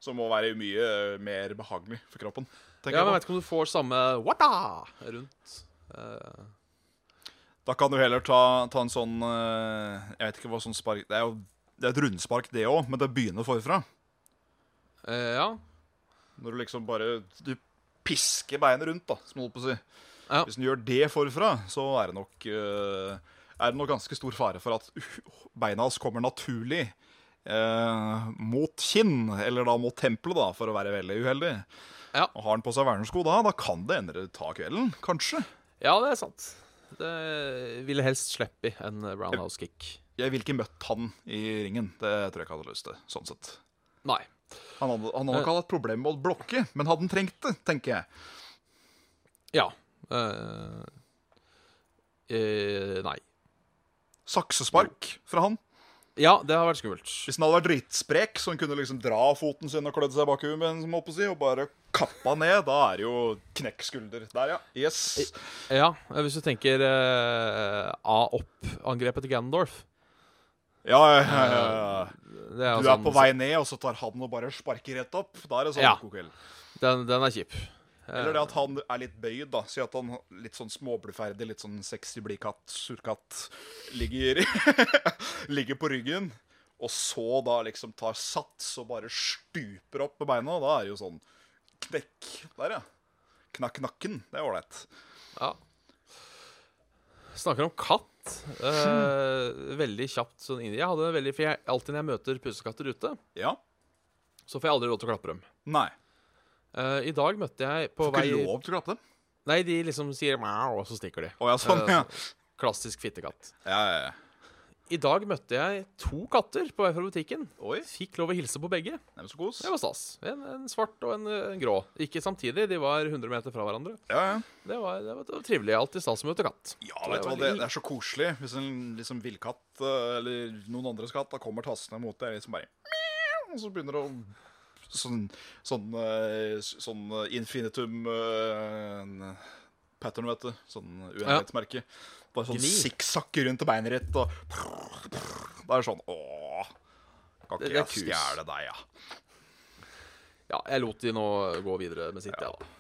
Som må være mye eh, mer behagelig for kroppen. ja, men jeg vet ikke om du får samme wata rundt. Uh. Da kan du heller ta, ta en sånn eh, Jeg vet ikke hva sånn spark Det er jo Det er et rundspark, det òg, men det begynner forfra. Eh, ja. Når du liksom bare Du pisker beinet rundt, da, som du holdt på å si. Ja. Hvis du gjør det forfra, så er det nok eh, Er det nok ganske stor fare for at uh, [LAUGHS] beina hans kommer naturlig eh, mot kinn, eller da mot tempelet, da, for å være veldig uheldig. Ja. Og har han på seg vernesko da, da kan det endre ta kvelden, kanskje. ja, det er sant. Det ville helst slippe en roundhouse kick. Jeg ville ikke møtt han i ringen. Det tror jeg ikke hadde lyst til. sånn sett. Nei. Han hadde, han hadde nok hatt et problem med å blokke, men hadde han trengt det, tenker jeg. Ja. Uh, uh, nei. Saksespark fra han. Ja, det har vært skummelt. Hvis han hadde vært dritsprek, så han kunne liksom dra foten sin og klødd seg bak å si, og bare kappa ned, da er det jo knekk skulder. Der, ja. Yes. Ja, eh, hvis du tenker uh, A-opp-angrepet til Ganondorf Ja, ja, ja, ja. det er jo Du er sånn- på vei ned, og så tar han og bare sparker rett opp. Da er det sånn Ja. kokeld. Den, den er kjip. Eller det at han er litt bøyd, da. Si at han litt sånn småbluferdig, litt sånn sexy blidkatt, surkatt, ligger [LAUGHS] Ligger på ryggen, og så da liksom tar sats og bare stuper opp med beina. Da er det jo sånn knekk der, ja. Knakk nakken. Det er ålreit. Ja. Snakker om katt. Eh, veldig kjapt sånn inni. Jeg hadde veldig, for jeg, Alltid når jeg møter pusekatter ute, Ja. så får jeg aldri lov til å klappe dem. Nei. Eh, I dag møtte jeg på Får vei ikke lov til å klappe dem. Nei, de liksom sier mæ, og så stikker de. Å ja, sånn, Eh, ja. Klassisk fittekatt. Ja, ja, ja. I dag møtte jeg to katter på vei fra butikken. Oi. Fikk lov å hilse på begge. Nei, men så kos. Det var stas. En, en svart og en, eh, en grå. Ikke samtidig, de var 100 meter fra hverandre. Ja, ja. Det var, det var, det var trivelig. Alltid stas å møte katt. Ja, Så vet du hva, det, det er så koselig hvis en liksom villkatt eh, eller noen andres katt da kommer tassende mot deg liksom bare Og så begynner det å Sånn, sånn, eh, sånn eh, infinitum uh, pattern, vet du. Sånn uenhetsmerke. Bare sånn sikksakk rundt beinet ditt og Da er det sånn Åh, kan ikke er jeg stjele deg, ja? Ja, jeg lot de nå gå videre med sitt, jeg, da.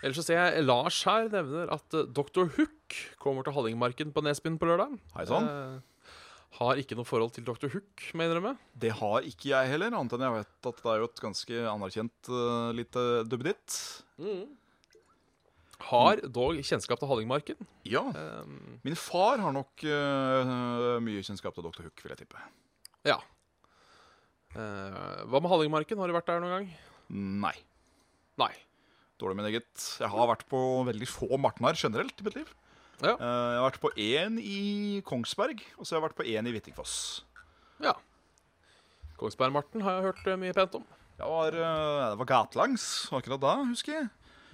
Ellers så ser jeg Lars her nevner at uh, Dr. Hook kommer til Hallingmarken på Nesbyen på lørdag. Hei sann. Eh, har ikke noe forhold til Dr. Hook, må jeg innrømme. Det har ikke jeg heller, annet enn jeg vet at det er jo et ganske anerkjent uh, lite duppeditt. Har dog kjennskap til Hallingmarken. Ja. Um, Min far har nok uh, mye kjennskap til Dr. Hook, vil jeg tippe. ja. Uh, hva med Hallingmarken? Har du vært der noen gang? Nei. Nei. Dårlig med eget. Jeg har vært på veldig få martnar generelt i mitt liv. Ja. Uh, jeg har vært på én i Kongsberg, og så har jeg vært på én i Hvittingfoss. ja. Kongsberg-Marten har jeg hørt mye pent om. Var, det var gatelangs akkurat da, husker jeg.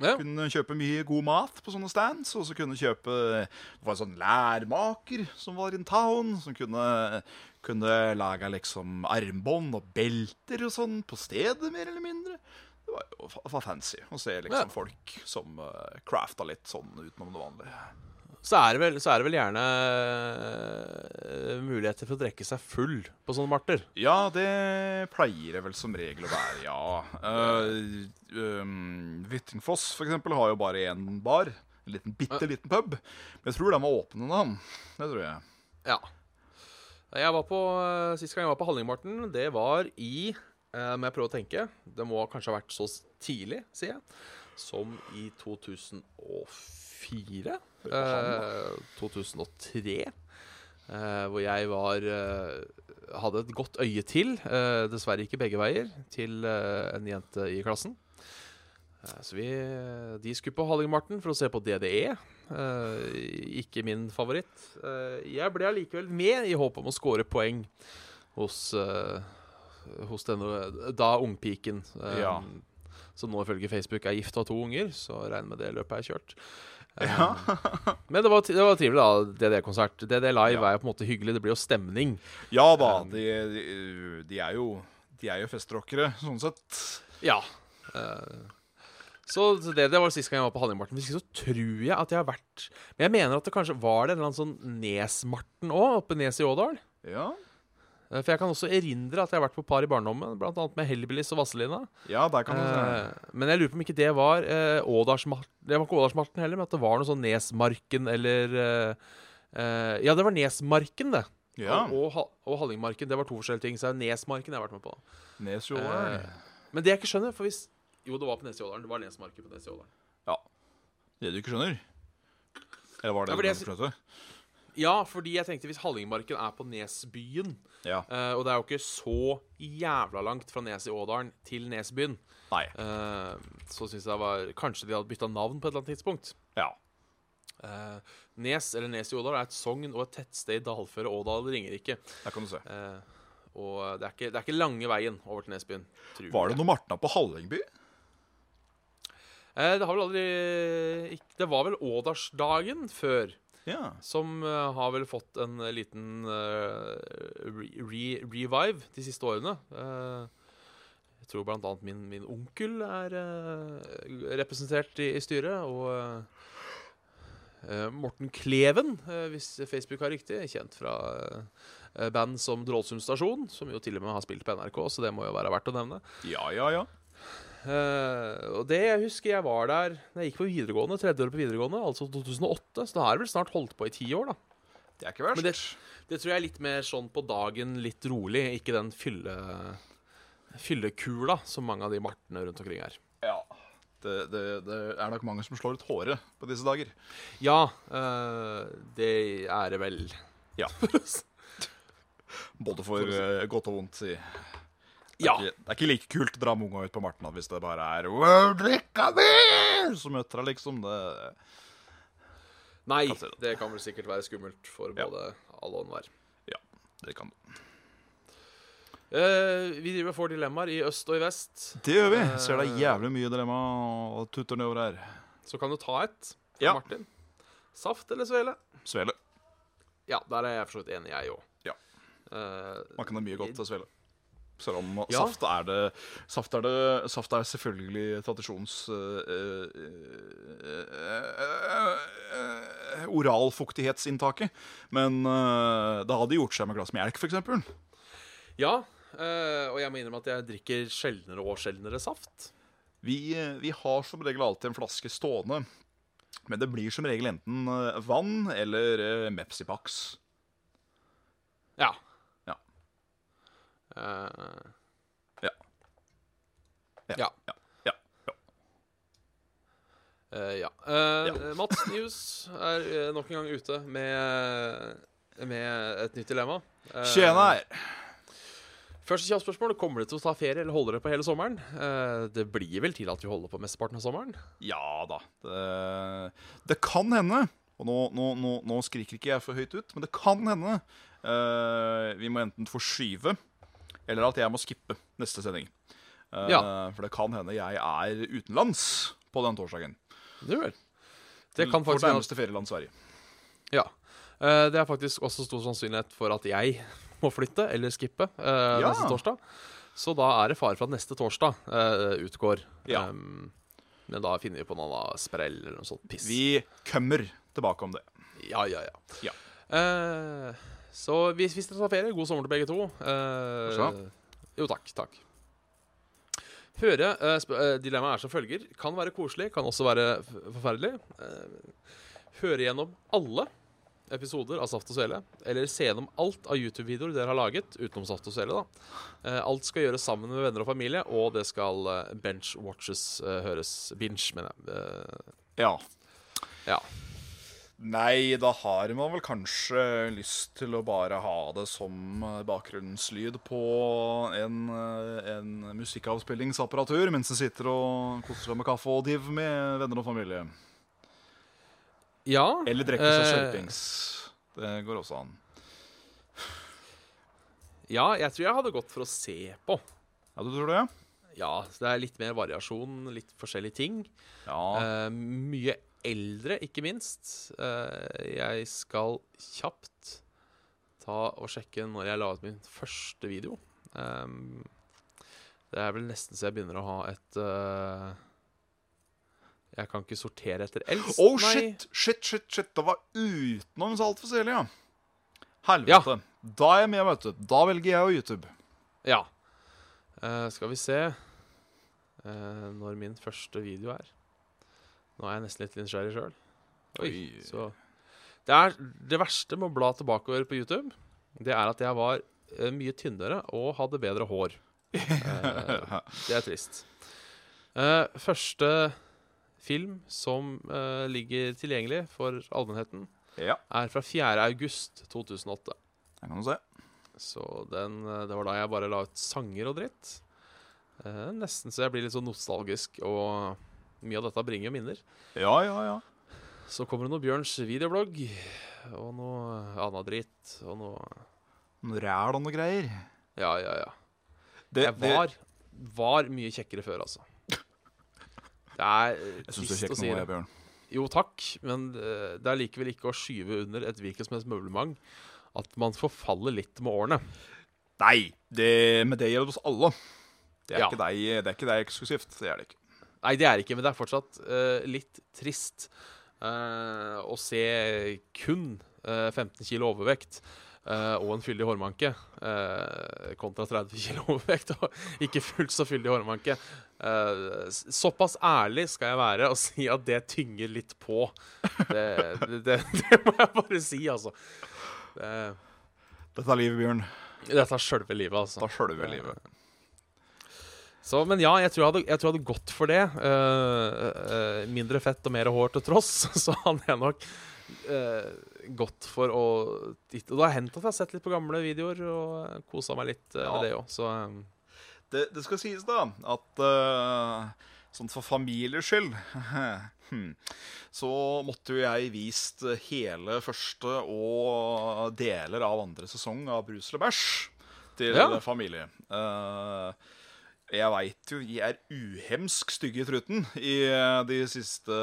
Ja. Kunne kjøpe mye god mat på sånne stands, og så kunne kjøpe Det var en sånn lærmaker som var in town, som kunne, kunne lage liksom armbånd og belter og sånn på stedet, mer eller mindre. Det var jo fa- fa- fancy å se liksom folk som uh, crafta litt sånn utenom det vanlige. Så er det vel, så er det vel gjerne uh, muligheter for å drikke seg full på sånne marter. Ja, det pleier det vel som regel å være, ja. Uh, um, Hvittingfoss for eksempel har jo bare én bar. En liten, bitte liten pub. Men jeg tror den var åpen da. Det tror jeg. Ja. Jeg var på, uh, Sist gang jeg var på Hallingmarten, det var i uh, Må jeg prøve å tenke. Det må kanskje ha vært så tidlig, sier jeg, som i 2004. Eh, 2003. eh, hvor jeg var eh, Hadde et godt øye til, eh, dessverre ikke begge veier, til eh, en jente i klassen. Så vi, de skulle på Hallingmarten for å se på DDE. Eh, ikke min favoritt. Eh, jeg ble allikevel med i håp om å score poeng hos, hos denne da ungpiken. Ja. Som nå ifølge Facebook er gift og har to unger, så regner med det løpet er kjørt. Eh, [LAUGHS] Men det var, det var trivelig, da. DD-konsert. DD Live Ja. er jo på en måte hyggelig. Det blir jo stemning. Ja da, de, de, de er jo De er jo festrockere, sånn sett. Ja. Eh, så det, det var sist gang jeg var på Hallingmarten. Hvis ikke så tror jeg at jeg har vært Men jeg mener at det kanskje var det en eller annen sånn Nesmarten òg, oppe Nes i Ådal. Ja, For jeg kan også erindre at jeg har vært på par i barndommen, annet med Hellbillies og Vazelina. ja der kan du se. Eh, men jeg lurer på om ikke det var eh, Ådalsmarten Det var ikke Ådalsmarten heller, men at det var noe sånn Nesmarken eller eh, eh, Ja, det var Nesmarken, det. Ja. Og, og, og Hallingmarken. Det var to forskjellige ting. Så er det Nesmarken jeg har vært med på. Nes i Årdal. Eh, men det jeg ikke skjønner for hvis, Jo, det var på Nesjådalen. Det var Nesmarken på Nesjådalen. Ja. Det du ikke skjønner? Eller var det Ja, det skjønte? Ja, fordi jeg tenkte hvis Hallingmarken er på Nesbyen Ja. uh, Og det er jo ikke så jævla langt fra Nes i Ådalen til Nesbyen. Nei. Uh, så syns jeg det var Kanskje de hadde bytta navn på et eller annet tidspunkt. Ja. Uh, Nes eller Nes i Ådal er et sogn og et tettsted i dalføret Ådal Ringerike. Der kan du se. Og det er, ikke, det er ikke lange veien over til Nesbyen. tror Var det noe Martna på Hallingby? Det har vel aldri Det var vel Ådalsdagen før. Ja. Som uh, har vel fått en eh, liten uh, re re revive de siste årene. Uh, jeg tror blant annet min, min onkel er representert i, i styret. Og Morten Kleven, hvis Facebook har riktig, kjent fra band som Drålsum Stasjon, som jo til og med har spilt på NRK, så det må jo være verdt å nevne. Ja, ja, ja. Eh, og det jeg husker jeg var der da jeg gikk på videregående, tredje året på videregående, altså 2008. Så da har jeg vel snart holdt på i ti år, da. Det er ikke verst. Men det, det tror jeg er litt mer sånn på dagen, litt rolig, ikke den fylle, fyllekula som mange av de martene rundt omkring er. Ja. Det, det, det er nok mange som slår ut håret på disse dager. Ja, Uh, det er det vel. Ja. [LAUGHS] Både for uh, godt og vondt, si. Det er, Ja. ikke, det er ikke like kult å dra med unga ut på Martna hvis det bare er «Wow, drikka som møter deg, liksom. Det, Nei, Kan det. kan vel sikkert være skummelt for Ja. både alle og enhver. det kan det. Uh, vi driver og får dilemmaer i øst og i vest. Det gjør vi. Eh, Ser det er jævlig mye dilemma og tutter nedover her. Så kan du ta et. fra Ja. Martin. Saft eller svele? Svele. Ja, der er jeg for så vidt enig, jeg òg. Ja. Man kan ha mye godt til svele. Selv om Ja. saft er det Saft er, det, saft er selvfølgelig tradisjons... Øh, øh, øh, oralfuktighetsinntaket. Men eh, det hadde gjort seg med glass melk, f.eks. Ja, eh, og jeg må innrømme at jeg drikker sjeldnere og sjeldnere saft. Vi, eh, vi har som regel alltid en flaske stående. Men det blir som regel enten vann eller Mepsi Pax. Ja. Ja. Eh, Ja. Ja. Ja. Ja. Ja. Eh, ja. Eh. Mats News er nok en gang ute med, med et nytt dilemma. Uh, Tjena her! Første kjapt spørsmål. Kommer dere til å ta ferie eller holde dere på hele sommeren? Det blir vel til at vi holder på mesteparten av sommeren? Ja da. Det, det kan hende, og nå, nå, nå, nå skriker ikke jeg for høyt ut, men det kan hende vi må enten forskyve, eller at jeg må skippe neste sending. Uh, Ja. For det kan hende jeg er utenlands på den torsdagen. Det vel. Det kan faktisk at- nærmeste ferieland Sverige. Ja. Uh, det er faktisk også stor sannsynlighet for at jeg [LAUGHS] må flytte eller skippe uh, Ja. neste torsdag. Så da er det fare for at neste torsdag utgår. Ja. Um, men da finner vi på noe annet sprell eller noe sånt piss. Vi kommer tilbake om det. Ja, ja, ja. Ja. Så hvis, hvis dere tar ferie, god sommer til begge to. Eh, jo, takk. Takk. Høre eh, eh, Dilemmaet er som følger. Kan være koselig, kan også være forferdelig. Eh, høre gjennom alle episoder av Saft og Svele, eller se gjennom alt av YouTube-videoer dere har laget, utenom Saft og Svele. da. Eh, alt skal gjøres sammen med venner og familie, og det skal eh, bench-watches høres. Binge, mener jeg. Eh, Ja. ja. Nei, da har man vel kanskje lyst til å bare ha det som eh, bakgrunnslyd på en, eh, en musikkavspillingsapparatur mens en sitter og koser seg med kaffe og div med venner og familie. ja. Eller drikker seg eh, skjerpings. Det går også an. Ja, jeg tror jeg hadde gått for å se på. Ja, du tror det? Ja, så det er litt mer variasjon, litt forskjellige ting. Ja. Eh, mye eldre, ikke minst. Eh, jeg skal kjapt ta og sjekke når jeg la ut min første video. Ehm, det er vel nesten så jeg begynner å ha et eh, Jeg kan ikke sortere etter eldst. Oh, shit, shit, shit, shit. Det var utenom så altfor Selig, ja. Helvete. Da er jeg med, vet du. Da velger jeg jo YouTube. Ja. Eh, skal vi se eh, når min første video er. Nå er jeg nesten litt nysgjerrig sjøl. Så Det er det verste med å bla tilbakeover på YouTube. det er at jeg var eh, mye tynnere og hadde bedre hår. [LAUGHS] Eh, det er trist. Eh, første film som eh, ligger tilgjengelig for allmennheten, Ja, er fra 4. august 2008. det kan du se. Så den, eh, det var da jeg bare la ut sanger og dritt. Eh, nesten så jeg blir litt sånn nostalgisk, og mye av dette bringer jo minner. Ja, ja, ja. Så kommer det noe Bjørns videoblogg, og noe annet dritt, og noe Noe Ræl og noe greier. Ja, ja, ja. Det, Jeg var, var mye kjekkere før, altså. Det er eh, det, jeg syns du er kjekk nå, jeg, Bjørn. Jo, takk, men eh, det er likevel ikke å skyve under et hvilket som helst møblement at man forfaller litt med årene. Nei, det, men det gjelder oss alle. Det er, Ja. ikke deg, det er ikke deg eksklusivt. Det er det ikke. Nei, det er ikke, men det er fortsatt uh, litt trist uh, å se kun uh, 15 kilo overvekt eh, og en fyldig hårmanke eh, kontra 30 [LAUGHS] kilo overvekt og ikke fullt så fyldig hårmanke. Eh, såpass ærlig skal jeg være og [LAUGHS] si at det tynger litt på. Det, det, det, [LAUGHS] det må jeg bare si, altså. Det, Dette er livet, Bjørn. dette er sjølve livet, altså. Da sjølve livet. Så, men ja, jeg tror jeg hadde, jeg tror jeg hadde gått for det. Uh, uh, mindre fett og mer hår til tross, [LAUGHS] så hadde jeg nok uh, gått for å. Og det har hendt at jeg har sett litt på gamle videoer og kosa meg litt Ja. med det òg, så um. Det, det skal sies, da, at sånn for familiers skyld [LAUGHS] hmm, så måtte jo jeg vist hele første og deler av andre sesong av Brus eller bæsj til Ja. familie. Eh, jeg veit jo de er uhemsk stygge i truten i eh, de siste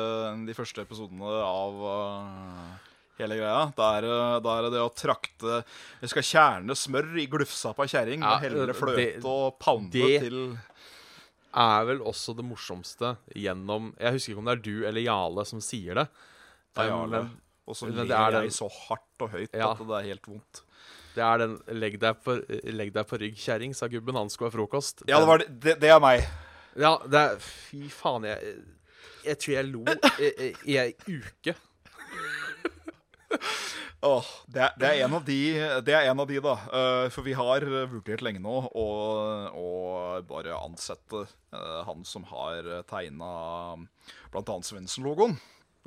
De første episodene av eh, hele greia. Da er, det- da er det det å trakte Jeg skal kjerne smør i glufsa på ei kjerring Ja, og helle det- fløte og pounde det- til er vel også det morsomste gjennom Jeg husker ikke om det er du eller Jale som sier det. Det er Jale. Og så ler er jeg så hardt og høyt Ja. at det er helt vondt. Det er den 'legg deg på, legg deg på rygg, kjerring', sa gubben. Han skulle ha frokost. Ja, det, var det, det, er meg. Ja, det er Fy faen, jeg Jeg tror jeg lo i, ei uke. Oh, det, er, det, er en av de, det er en av de, da. Eh, for vi har vurdert lenge nå å å bare ansette eh, han som har tegna bl.a. Svendsen-logoen.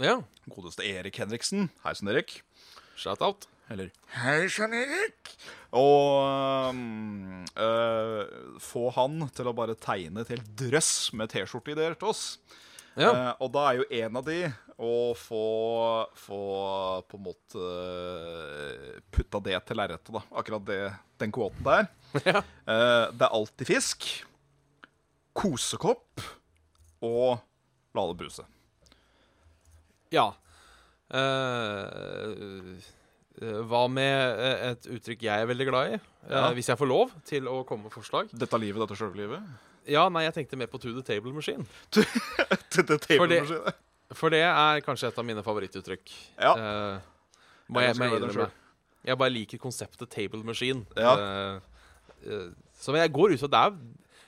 Ja. Godeste Erik Henriksen. Hei sann, Erik. Shout out. Eller Hei sann, Erik. Og um, uh, få han til å bare tegne et helt drøss med T-skjorteideer til oss. Ja. Uh, og da er jo en av de å få, få på en måte eh, putta det til lerretet, da. Akkurat det, den kvoten der. [LAUGHS] Ja. Uh, det er alltid fisk, kosekopp og Lale Bruse. Ja. Eh, hva med eh, et uttrykk jeg er veldig glad i? Eh, Ja. hvis jeg får lov til å komme med forslag? Dette livet, dette sjøllivet. Ja, nei, jeg tenkte mer på To the Table Machine. [LAUGHS] Dette For det- table-maskinen. For det er kanskje et av mine favorittuttrykk. Ja. Uh, må Jeg jeg, jeg. Jeg bare liker konseptet table machine. Ja. Uh, uh, så jeg går ut fra det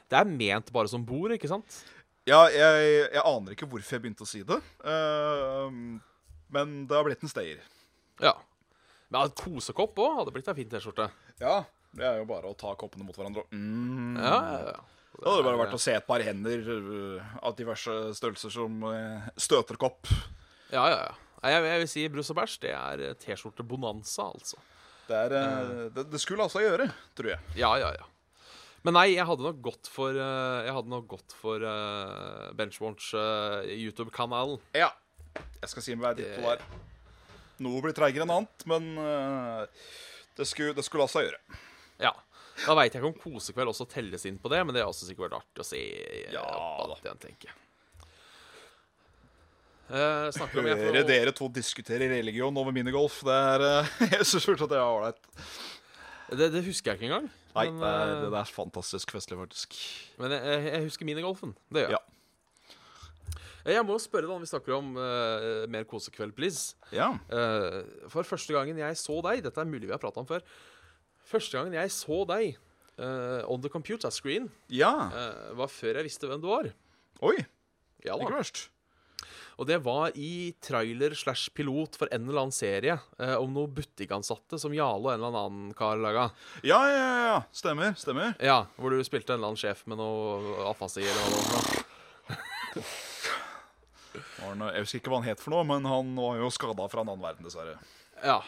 det er ment bare som bord, ikke sant? Ja, jeg, aner ikke hvorfor jeg begynte å si det. eh, men det har blitt en stayer. Ja. Men en kosekopp òg hadde blitt ei fin T-skjorte. Ja, det er jo bare å ta koppene mot hverandre. Mm. Ja, ja, ja. Det hadde bare vært å se et par hender øh, av diverse størrelser som støter støterkopp. Ja, ja, ja. Jeg, jeg vil si brus og bæsj. Det er eh, T-skjorte-bonanza, altså. Det, er, øh, det, det skulle altså gjøre, tror jeg. Ja, ja, ja. Men nei, jeg hadde nok gått for eh, Jeg hadde nok gått for uh, Benchwatch uh, YouTube-kanalen. Ja. Jeg skal si meg ditt på der. Noe blir treigere enn annet, men øh, det, skulle, det skulle altså gjøre. Ja. Da veit jeg ikke om kosekveld også telles inn på det, men det har også sikkert vært artig å se. eh, Ja, da. igjen. Eh, Høre dere to diskutere religion over minigolf, det er øh, [LAUGHS] Jeg syns fortsatt det er ålreit. det, det husker jeg ikke engang. Nei, men, det er, eh, det er fantastisk festlig, faktisk. men jeg, jeg husker minigolfen. Det gjør jeg. Ja. Jeg må spørre, da, når vi snakker om uh, mer kosekveld, please. Ja. Uh, for første gangen jeg så deg Dette er mulig vi har prata om før. Første gangen jeg så deg uh, on the computer screen, ja. var før jeg visste hvem du var. Oi, Ja ikke verst. Og det var i trailer slash pilot for en eller annen serie eh, om noen butikkansatte som Jarle og en eller annen kar laga. Ja, ja, ja. Stemmer. Stemmer. Ja, hvor du spilte en eller annen sjef med noe afasi eller noe. Han- Jeg husker ikke hva han het for noe, men han var jo skada fra en annen verden, dessverre. Ja.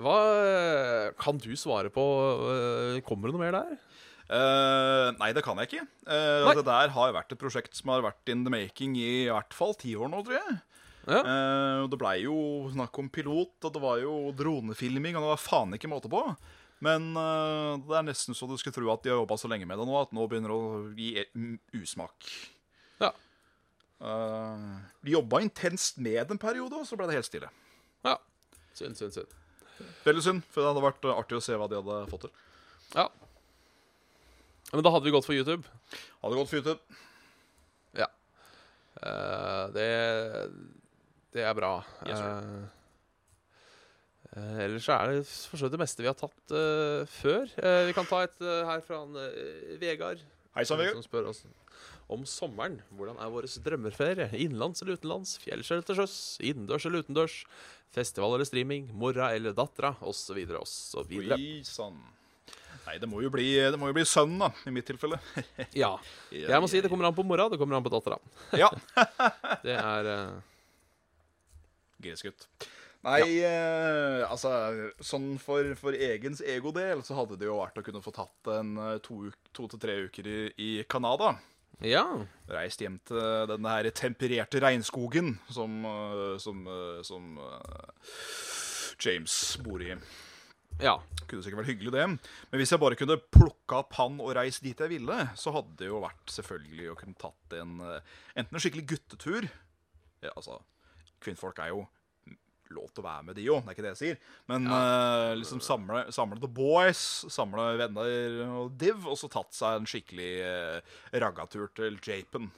Hva eh, Kan du svare på eh, Kommer det noe mer der? Uh, nei, det kan jeg ikke. Uh, det der har vært et prosjekt som har vært in the making i i hvert fall ti år nå, tror jeg. Ja. Uh, det blei jo snakk om pilot, og det var jo dronefilming, og det var faen ikke måte på. Men det er nesten så du skulle tro at de har jobba så lenge med det nå, at nå begynner det å gi e- usmak. Ja. Eh, de jobba intenst med en periode, og så ble det helt stille. ja. Synd, synd, synd. Veldig synd, for det hadde vært eh, artig å se hva de hadde fått til. Ja. Men da hadde vi gått for YouTube. Hadde gått for YouTube. Eh, det Det er bra. Yes, eh, ellers er det for det meste vi har tatt før. Vi kan ta et her fra han, Vegard. Hei sann, Vegard. Som spør oss om sommeren. Hvordan er vår drømmeferie? Innenlands eller utenlands? Fjells eller til sjøs? Innendørs eller utendørs? Festival eller streaming? Mora eller dattera? Osv. osv. Oi sann. Nei, det må jo bli, det må jo bli sønnen, da, i mitt tilfelle. [LAUGHS] Ja. Jeg må si det kommer an på mora, det kommer an på dattera. [LAUGHS] Ja. [LAUGHS] Det er eh, Gressgutt. Nei, eh, altså Sånn for, for egens egodel så hadde det jo vært å kunne få tatt en eh, to, to til tre uker i, i Canada. Ja. Reist hjem til denne her tempererte regnskogen som, eh, som, eh, som eh, James bor i. Ja. Kunne sikkert vært hyggelig, det. Men hvis jeg bare kunne plukka opp han og reist dit jeg ville, så hadde det jo vært selvfølgelig å kunne tatt en enten en skikkelig guttetur ja, Altså, kvinnfolk er jo lov til å være med, de òg, det er ikke det jeg sier. Men eh, liksom samle, samle the boys, samle venner og div, og så tatt seg en skikkelig uh, raggatur til Japen.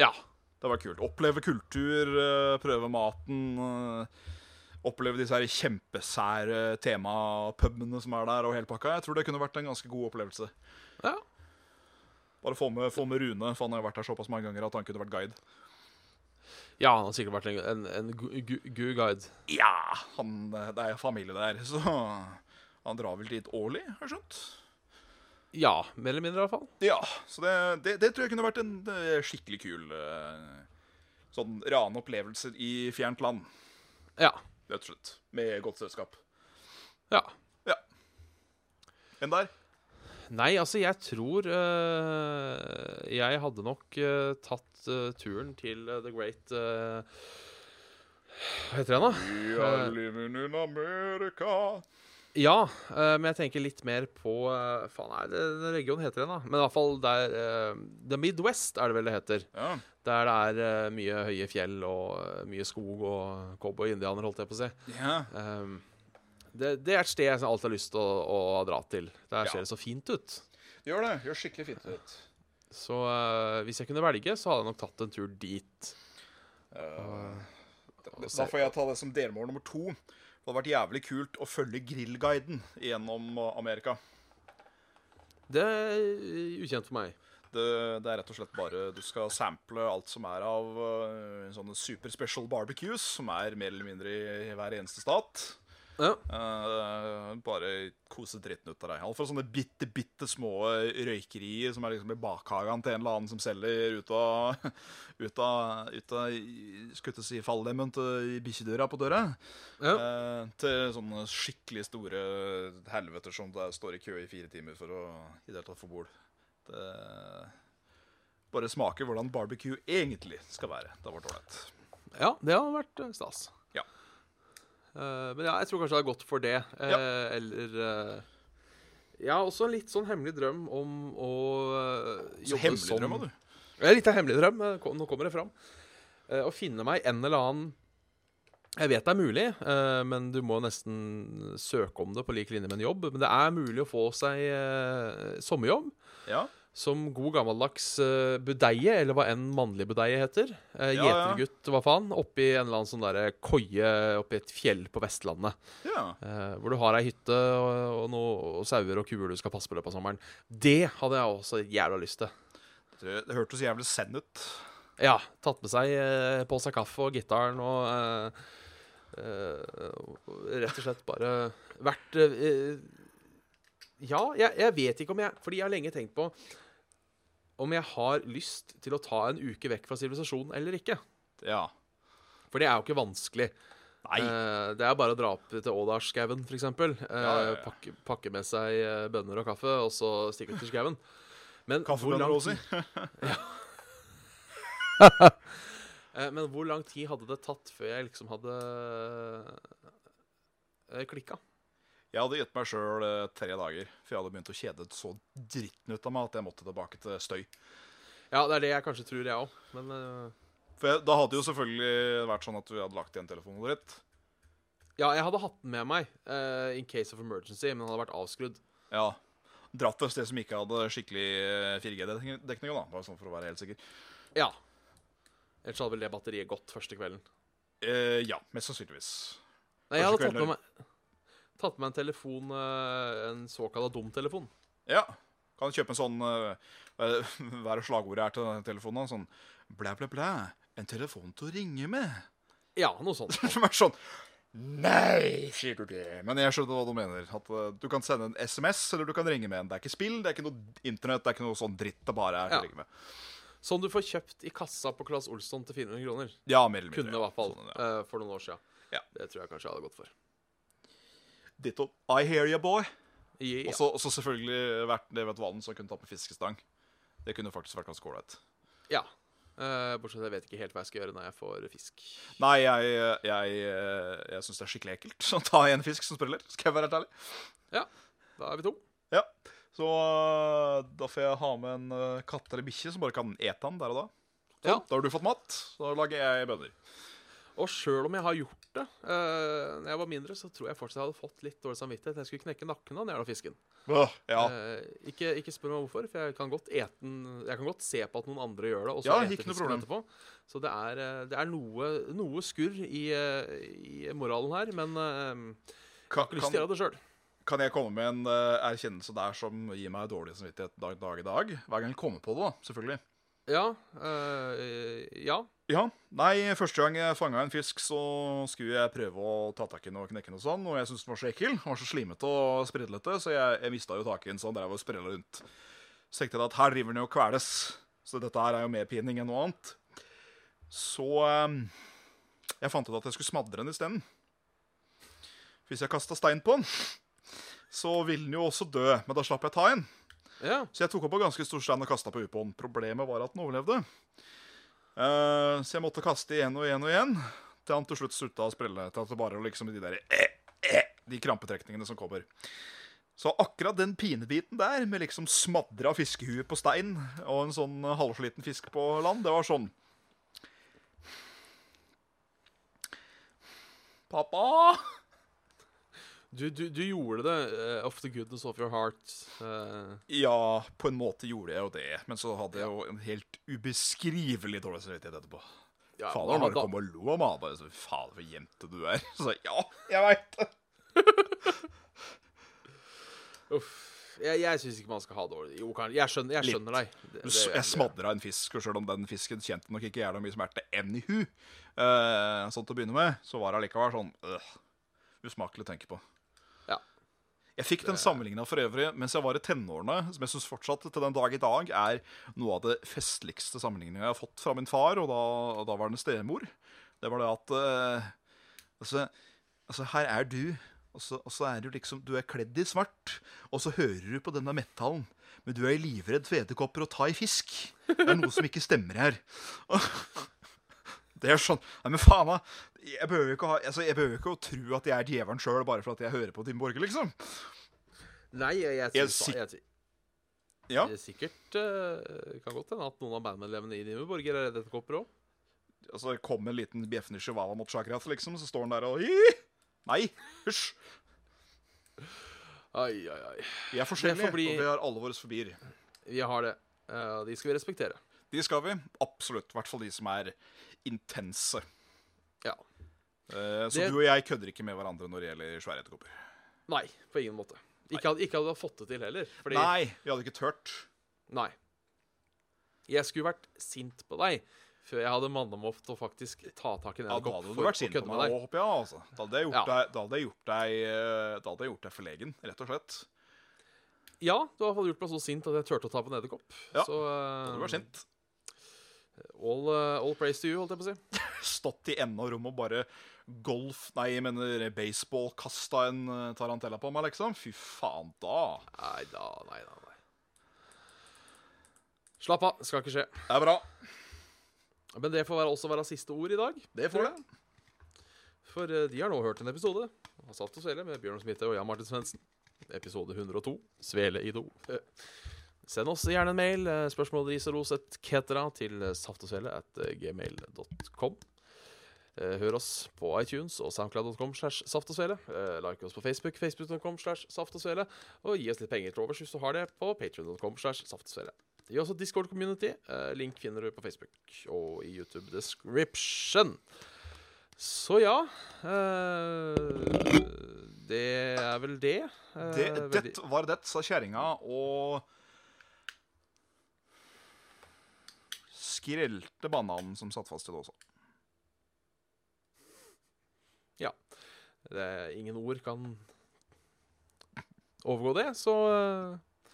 Ja. Det var kult. Oppleve kultur, uh, prøve maten. Oppleve disse her kjempesære temapubene som er der, og hele pakka. Jeg tror det kunne vært en ganske god opplevelse. ja. Bare få med, få med Rune, for han har vært her såpass mange ganger at han kunne vært guide. Ja, han har sikkert vært en, en, en gu guide. Ja, han, det er familie der, [LAUGHS] så han drar vel dit årlig, har jeg skjønt. Ja, mer eller mindre i hvert fall. Ja, så det, det, det tror jeg kunne vært en skikkelig kul eh, sånn rane opplevelser i fjernt land, Ja. rett og slett. Med godt selskap. ja. Enn der? Nei, altså, jeg tror uh, Jeg hadde nok uh, tatt uh, turen til The Great Hva heter den, da? We are living in America. Ja, men jeg tenker litt mer på Faen, nei, det- den regionen heter den, da. Men i hvert fall der The Midwest er det vel det heter. Ja. Der det er mye høye fjell og mye skog og cowboy-indianer, holdt jeg på å si. ja. Um, det, det er et sted jeg alltid har lyst til å, å dra til. Der Ja. ser det så fint ut. Det gjør det. Gjør skikkelig fint ut. Så uh, hvis jeg kunne velge, så hadde jeg nok tatt en tur dit. Da får jeg ta det som delmål nummer to. Det hadde vært jævlig kult å følge grillguiden gjennom uh, Amerika. Det er ukjent for meg. Det, det er rett og slett bare Du skal sample alt som er av uh, sånne super special barbecues, som er mer eller mindre i hver eneste stat. Ja. Uh, bare kose dritten ut av deg. Alt fra sånne bitte, bitte små røykerier som er liksom i bakhagen til en eller annen som selger ut av [LAUGHS] Ut av, ut av Skulle si falldemmen til bikkjedøra på døra. Ja. uh, til sånne skikkelig store helveter som der står i kø i fire timer for å i det hele tatt få bord. Det bare smaker hvordan barbecue egentlig skal være. Det har vært ålreit. ja, det har vært stas. Eh, men ja, jeg tror kanskje det er godt for det. Eh, Ja. Eller eh, Jeg har også en litt sånn hemmelig drøm om å øh, jobbe hemmelig som drøm, du. Ja, litt av hemmelig drøm. Nå kommer det fram. Eh, Å finne meg en eller annen Jeg vet det er mulig, eh, men du må nesten søke om det på lik linje med en jobb. Men det er mulig å få seg eh, sommerjobb Ja. Som god gammeldags uh, budeie, eller hva enn mannlig budeie heter. Uh, Ja, ja. Hva faen. Oppi en eller annen sånn derre koie oppi et fjell på Vestlandet. ja. Uh, hvor du har ei hytte og, og noe og sauer og kuer du skal passe på i løpet av sommeren. Det hadde jeg også jævla lyst til. Det, det hørtes jævlig send ut. Ja, tatt med seg uh, på seg kaffe og gitaren og rett og slett bare vært Ja, jeg, jeg vet ikke om jeg Fordi jeg har lenge tenkt på om jeg har lyst til å ta en uke vekk fra sivilisasjonen eller ikke. Ja. For det er jo ikke vanskelig. Nei. Eh, det er bare å dra opp til Ådalsskauen, f.eks. Eh, ja, ja. pakke, pakke med seg eh, bønner og kaffe, og så stikke ut til skauen. Kaffebønner også. [LAUGHS] Eh, Men hvor lang tid hadde det tatt før jeg liksom hadde klikka? Jeg hadde gitt meg sjøl tre dager, for jeg hadde begynt å kjede så dritten ut av meg at jeg måtte tilbake til støy. Ja, det er det jeg kanskje tror, jeg òg. Men uh... For jeg, Da hadde det jo selvfølgelig vært sånn at du hadde lagt igjen telefonen dritt. ja, jeg hadde hatt den med meg uh, in case of emergency, men den hadde vært avskrudd. Ja. Dratt et sted som ikke hadde skikkelig 4G-dekning, da. Bare sånn for å være helt sikker. Ja. Ellers hadde vel det batteriet gått første kvelden. Uh, ja, mest sannsynligvis. Nei, jeg hadde tatt med meg Tatt med en telefon, eh, en såkalla dumtelefon. Ja. Kan kjøpe en sånn eh, [LAUGHS] Hva er det slagordet er til den telefonen? Sånn blæ, blæ, blæ. En telefon til å ringe med. Ja, noe sånt. [LAUGHS] Som er sånn Nei, sier du det? Men jeg skjønner hva du mener. At eh, Du kan sende en SMS, eller du kan ringe med en. Det er ikke spill, det er ikke noe internett, det er ikke noe sånn dritt det bare er Ja. å ringe med. Som du får kjøpt i kassa på Claes Olsson til 400 kroner. Ja, mer eller mindre. Kunne i hvert fall Sånn, ja. for noen år siden. Ja. Det tror jeg kanskje jeg hadde gått for. Ditto. I hear you, boy. Yeah. Og så selvfølgelig vært det ved et vann som kunne ta med fiskestang. Det kunne faktisk vært ganske ålreit. ja. Uh, bortsett fra jeg vet ikke helt hva jeg skal gjøre når jeg får fisk. Nei, jeg, jeg, jeg, jeg syns det er skikkelig ekkelt [LAUGHS] å ta en fisk som spreller. Skal jeg være helt ærlig. Ja, da er vi to. Ja. Så da får jeg ha med en katt eller bikkje som bare kan ete den der og da. Så, Ja. Da har du fått mat. Da lager jeg bønner. Og sjøl om jeg har gjort det uh, Når jeg var mindre, så tror jeg fortsatt jeg hadde fått litt dårlig samvittighet. Jeg skulle knekke nakken av den jævla fisken. Åh, ja. Eh, ikke, ikke spør meg hvorfor, for jeg kan godt ete den Jeg kan godt se på at noen andre gjør det, og så Ja, ikke noe problem. etterpå. Så det er, eh, det er noe, noe skurr i, eh, i moralen her, men uh, jeg har ikke lyst til å gjøre det sjøl. kan jeg komme med en uh, erkjennelse der som gir meg dårlig samvittighet dag, dag i dag? Hver gang jeg kommer på det, da. Selvfølgelig. Ja. eh, ja. Ja. Nei, første gang jeg fanga en fisk, så skulle jeg prøve å ta tak i den og knekke den og sånn, og jeg syntes den var så ekkel. Den var så slimete og spredlete, så jeg, jeg mista jo taket i den sånn drev og sprella rundt. Så tenkte jeg at her driver den jo og kveles, så dette her er jo mer pining enn noe annet. Så eh, jeg fant ut at jeg skulle smadre den isteden. Hvis jeg kasta stein på den, så ville den jo også dø, men da slapp jeg ta en. ja. Så jeg tok opp en ganske stor stein og kasta på ubåten. Problemet var at den overlevde. Eh, så jeg måtte kaste igjen og igjen og igjen, til han til slutt slutta å sprelle. Til at det bare var liksom de der eh, eh, De krampetrekningene som kommer. Så akkurat den pinebiten der, med liksom smadra fiskehue på stein og en sånn halvsliten fisk på land, det var sånn Pappa! Du, du, du gjorde det uh, of the goodness of your heart. Uh. Ja, på en måte gjorde jeg jo det, men så hadde jeg jo en helt ubeskrivelig dårlig samvittighet etterpå. ja, Faderen bare kom og lo av meg. Bare så, Fader, for jente du er. [LAUGHS] Så ja, jeg veit det. [LAUGHS] Uff. Jeg, jeg syns ikke man skal ha dårlig Jo, kan, jeg skjønner, jeg skjønner deg. Det- det Jeg smadra en fisk, og sjøl om den fisken kjente nok ikke jævla mye smerte anywho, uh, sånn til å begynne med, så var det allikevel sånn øh, usmakelig å tenke på. Jeg fikk den sammenligna for øvrig mens jeg var i tenårene, som jeg syns fortsatt til den dag i dag er noe av det festligste sammenligninga jeg har fått fra min far og da, og det stemor. Det var det at uh, altså, altså, her er du, og så, og så er du liksom Du er kledd i svart, og så hører du på denne metallen. Men du er livredd for edderkopper og ta i fisk. Det er noe som ikke stemmer her. [LAUGHS] Det er sånn Nei, men faen, da. Jeg behøver ikke, ha, altså, jeg behøver ikke å tro at jeg er djevelen sjøl bare for at jeg hører på Tim Borge, liksom. Nei, jeg, jeg, Jeg jeg, Ja. det er sikkert uh, Kan godt hende at noen av bandmedlemmene i Dimmu Borger er redde edderkopper òg. Altså, kom en liten bjeffende chihuahua mot Chakrat, liksom, så står han der og Ih! Nei, hysj. Ai, ai, ai. Vi er forskjellige, bli- og vi har alle våre fobier. Vi har det. Uh, de skal vi respektere. De skal vi. Absolutt. I hvert fall de som er intense. Ja. Eh, så Det- du og jeg kødder ikke med hverandre når det gjelder svære edderkopper. Nei, på ingen måte. Ikke hadde, ikke hadde fått det til heller. Fordi, Nei, vi hadde ikke turt. Nei. Jeg skulle vært sint på deg Før jeg hadde mannemoft til å faktisk ta tak i den Ja, da hadde du vært sint på meg òg, håper jeg. Altså. Da hadde jeg gjort, Ja. deg, da hadde jeg gjort deg eh, Da hadde jeg gjort deg forlegen, rett og slett. Ja, du har gjort meg så sint at jeg turte å ta på en edderkopp. Ja, så Da eh, hadde du vært sint. All, eh, all praise to you, holdt jeg på å si. [LAUGHS] Stått i enden av rommet og bare golf Nei, jeg mener baseball kasta en eh, tarantella på meg, liksom. Fy faen, da. Nei da, nei da. Nei. Slapp av, skal ikke skje. Det er bra. Men det får være, også være siste ord i dag. Det får det. For eh, de har nå hørt en episode av Saft og Svele med Bjørn Smitte og Jan Martin Svendsen. Episode 102. Svele i do. Eh, Send oss gjerne en mail, eh, spørsmål, ris og ros, etc. til saftosvele at eh, gmail.com. Eh, Hør oss på iTunes og soundcloud.com slash saftogsvele. Eh, Like oss på Facebook, facebook.com slash saftosvele. Og gi oss litt penger til overs hvis du har det, på patreon.com slash saftosvele. Gi oss et Discord-community. Eh, Link finner du på Facebook og i YouTube description. Så ja eh, Det er vel det. Eh, Det, det var det, sa kjerringa, og skrelte bananen som satt fast i også. Ja. Det ingen ord kan overgå det, så eh,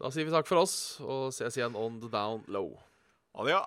da sier vi takk for oss og ses igjen on the down low. Ja.